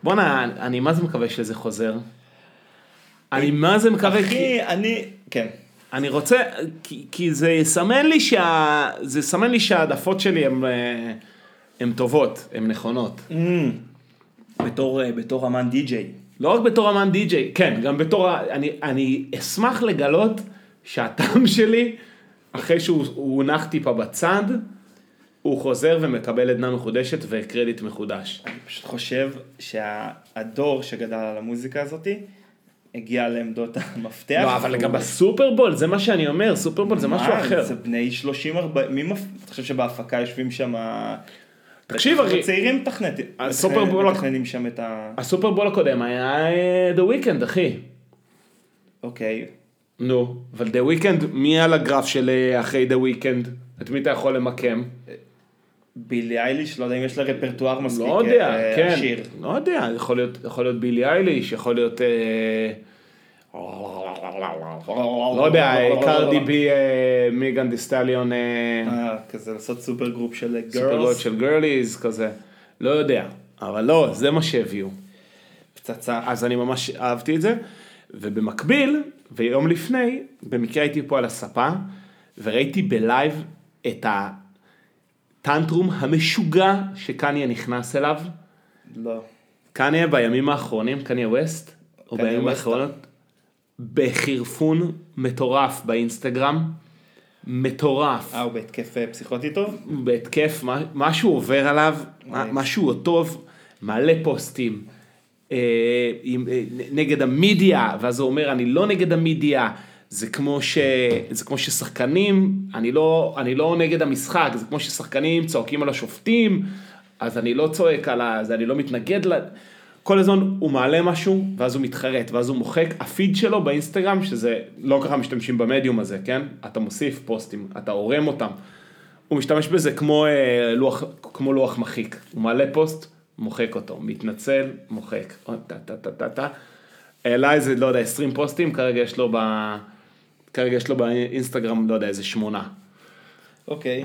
בואנה, אני מה זה מקווה שזה חוזר. אני מה זה מקווה, כי אחי, אני... כן. אני רוצה, כי, כי זה יסמן לי שה... זה יסמן לי שההעדפות שלי הן אה, הן טובות, הן נכונות. Mm. בתור, אה, בתור אמן די-ג'יי. לא רק בתור אמן די-ג'יי, כן, גם בתור, אני, אני אשמח לגלות שהטעם שלי, אחרי שהוא הוא הונח טיפה בצד, הוא חוזר ומקבל עדנה מחודשת וקרדיט מחודש. אני פשוט חושב שהדור שגדל על המוזיקה הזאתי, הגיע לעמדות המפתח. לא, אבל גם בסופרבול, זה מה שאני אומר, סופרבול זה משהו אחר. זה בני 30-40, מי מפ... אתה חושב שבהפקה יושבים שם... תקשיב, אחי, צעירים מתכנתים. הסופרבול- מתכננים שם את ה... הסופרבול הקודם היה אה, The Weeknd, אחי. אוקיי. נו, אבל The Weeknd, מי על הגרף של אה, אחרי The Weeknd? את מי אתה יכול למקם? בילי אייליש, לא יודע אם יש לה רפרטואר מספיק לא יודע, אה, כן, עשיר. לא יודע, יכול להיות, יכול להיות בילי אייליש, יכול להיות, אה, לא יודע, אה, קרדי בי, אה, מיגן דיסטליון, אה, כזה לעשות supergroup של super good girls. של girlies, כזה, לא יודע, אבל לא, זה מה שהביאו. פצצה. אז אני ממש אהבתי את זה, ובמקביל, ויום לפני, במקרה הייתי פה על הספה, וראיתי בלייב את הטנטרום המשוגע שקניה נכנס אליו. לא. קניה בימים האחרונים, קניה ווסט, או קניה בימים. האחרונות, בחירפון מטורף באינסטגרם, מטורף, אה, הוא בהתקף אה, פסיכוטי טוב? בהתקף, מה- משהו עובר עליו, וואי. משהו טוב, מלא פוסטים. אה, עם, אה, נגד המדיה, ואז הוא אומר, אני לא נגד המדיה, זה כמו, ש, זה כמו ששחקנים, אני לא, אני לא נגד המשחק, זה כמו ששחקנים צועקים על השופטים, אז אני לא צועק על ה... אז אני לא מתנגד ל... כל הזמן הוא מעלה משהו, ואז הוא מתחרט, ואז הוא מוחק, הפיד שלו באינסטגרם, שזה לא ככה משתמשים במדיום הזה, כן? אתה מוסיף פוסטים, אתה עורם אותם. הוא משתמש בזה כמו, אה, לוח, כמו לוח מחיק. הוא מעלה פוסט, מוחק אותו, מתנצל, מוחק. טה טה טה טה טה. העלה איזה, לא יודע, 20 פוסטים, כרגע יש לו ב... כרגע יש לו באינסטגרם, לא יודע, איזה שמונה. אוקיי.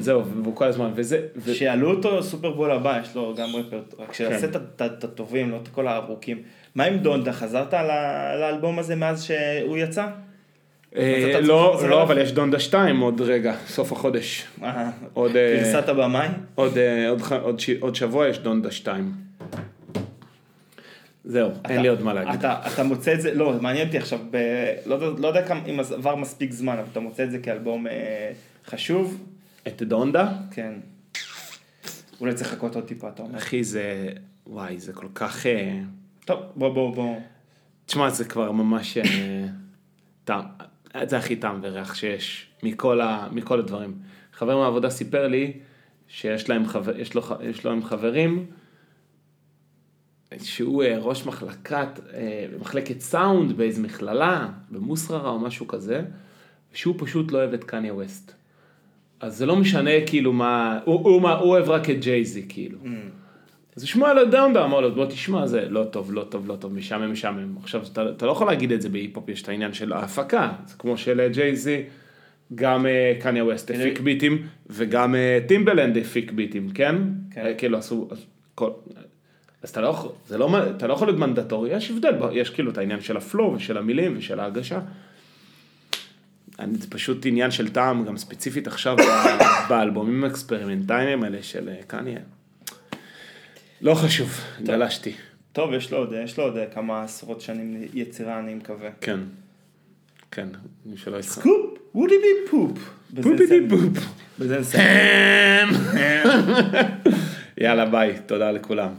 זהו, והוא כל הזמן, וזה... ו... שיעלו אותו סופרבול הבא, יש לו גם רפרטואר. רק שיעשה כן. את ה- את הטובים, לא את כל הארוכים. מה עם דונדה? חזרת לאלבום הזה מאז שהוא יצא? אה, לא, לא? אבל יש דונדה 2 עוד רגע, סוף החודש. אה, עוד, גרסת הבמאי? עוד, אה, עוד, ח- עוד, ש- עוד שבוע יש דונדה 2. זהו, אין אתה- לי עוד מה להגיד. אתה, אתה מוצא את זה, לא, מעניין אותי עכשיו, ב, לא, לא יודע כמה, אם עבר מספיק זמן, אבל אתה מוצא את זה כאלבום אה, חשוב? את דונדה? כן. אולי צריך לחכות עוד טיפה, אתה אומר. אחי, זה... וואי, זה כל כך... אה, טוב, בוא, בוא, בוא. תשמע, זה כבר ממש... אה, טעם. זה הכי טעם וריח שיש מכל, ה, מכל הדברים. חבר מהעבודה סיפר לי שיש להם חבר, יש לו, יש לו עם חברים שהוא אה, ראש מחלקת, אה, מחלקת סאונד באיזו מכללה, במוסררה או משהו כזה, שהוא פשוט לא אוהב את קניה ווסט. אז זה לא משנה כאילו מה, הוא, הוא, מה- הוא אוהב רק את ג'ייזי כאילו. אז הוא שמע לו דונדה, אמר לו בוא תשמע זה לא טוב, לא טוב, לא טוב, משעמם, משעמם. עכשיו אתה, אתה לא יכול להגיד את זה בהיפ-הופ, יש את העניין של ההפקה, זה כמו של ג'ייזי, גם אה, קניה ווסט הפיק ביטים, וגם אה, טימבלנד הפיק ביטים, כן? כן. אה, כאילו עשו, כל... אז אתה לא יכול, זה לא, אתה לא יכול להיות מנדטורי, יש הבדל, יש כאילו את העניין של ה flow ושל המילים ושל ההגשה. אני, זה פשוט עניין של טעם, גם ספציפית עכשיו באלבומים האקספרימנטליים האלה של אה, קניה. לא חשוב, גלשתי. טוב, יש לו עוד, יש לו עוד כמה עשרות שנים יצירה, אני מקווה. כן. כן, מי שלא יצא. קופ, וודי בי פופ. פופי נסיים. פופ. בזה נסיים. יאללה ביי, תודה לכולם.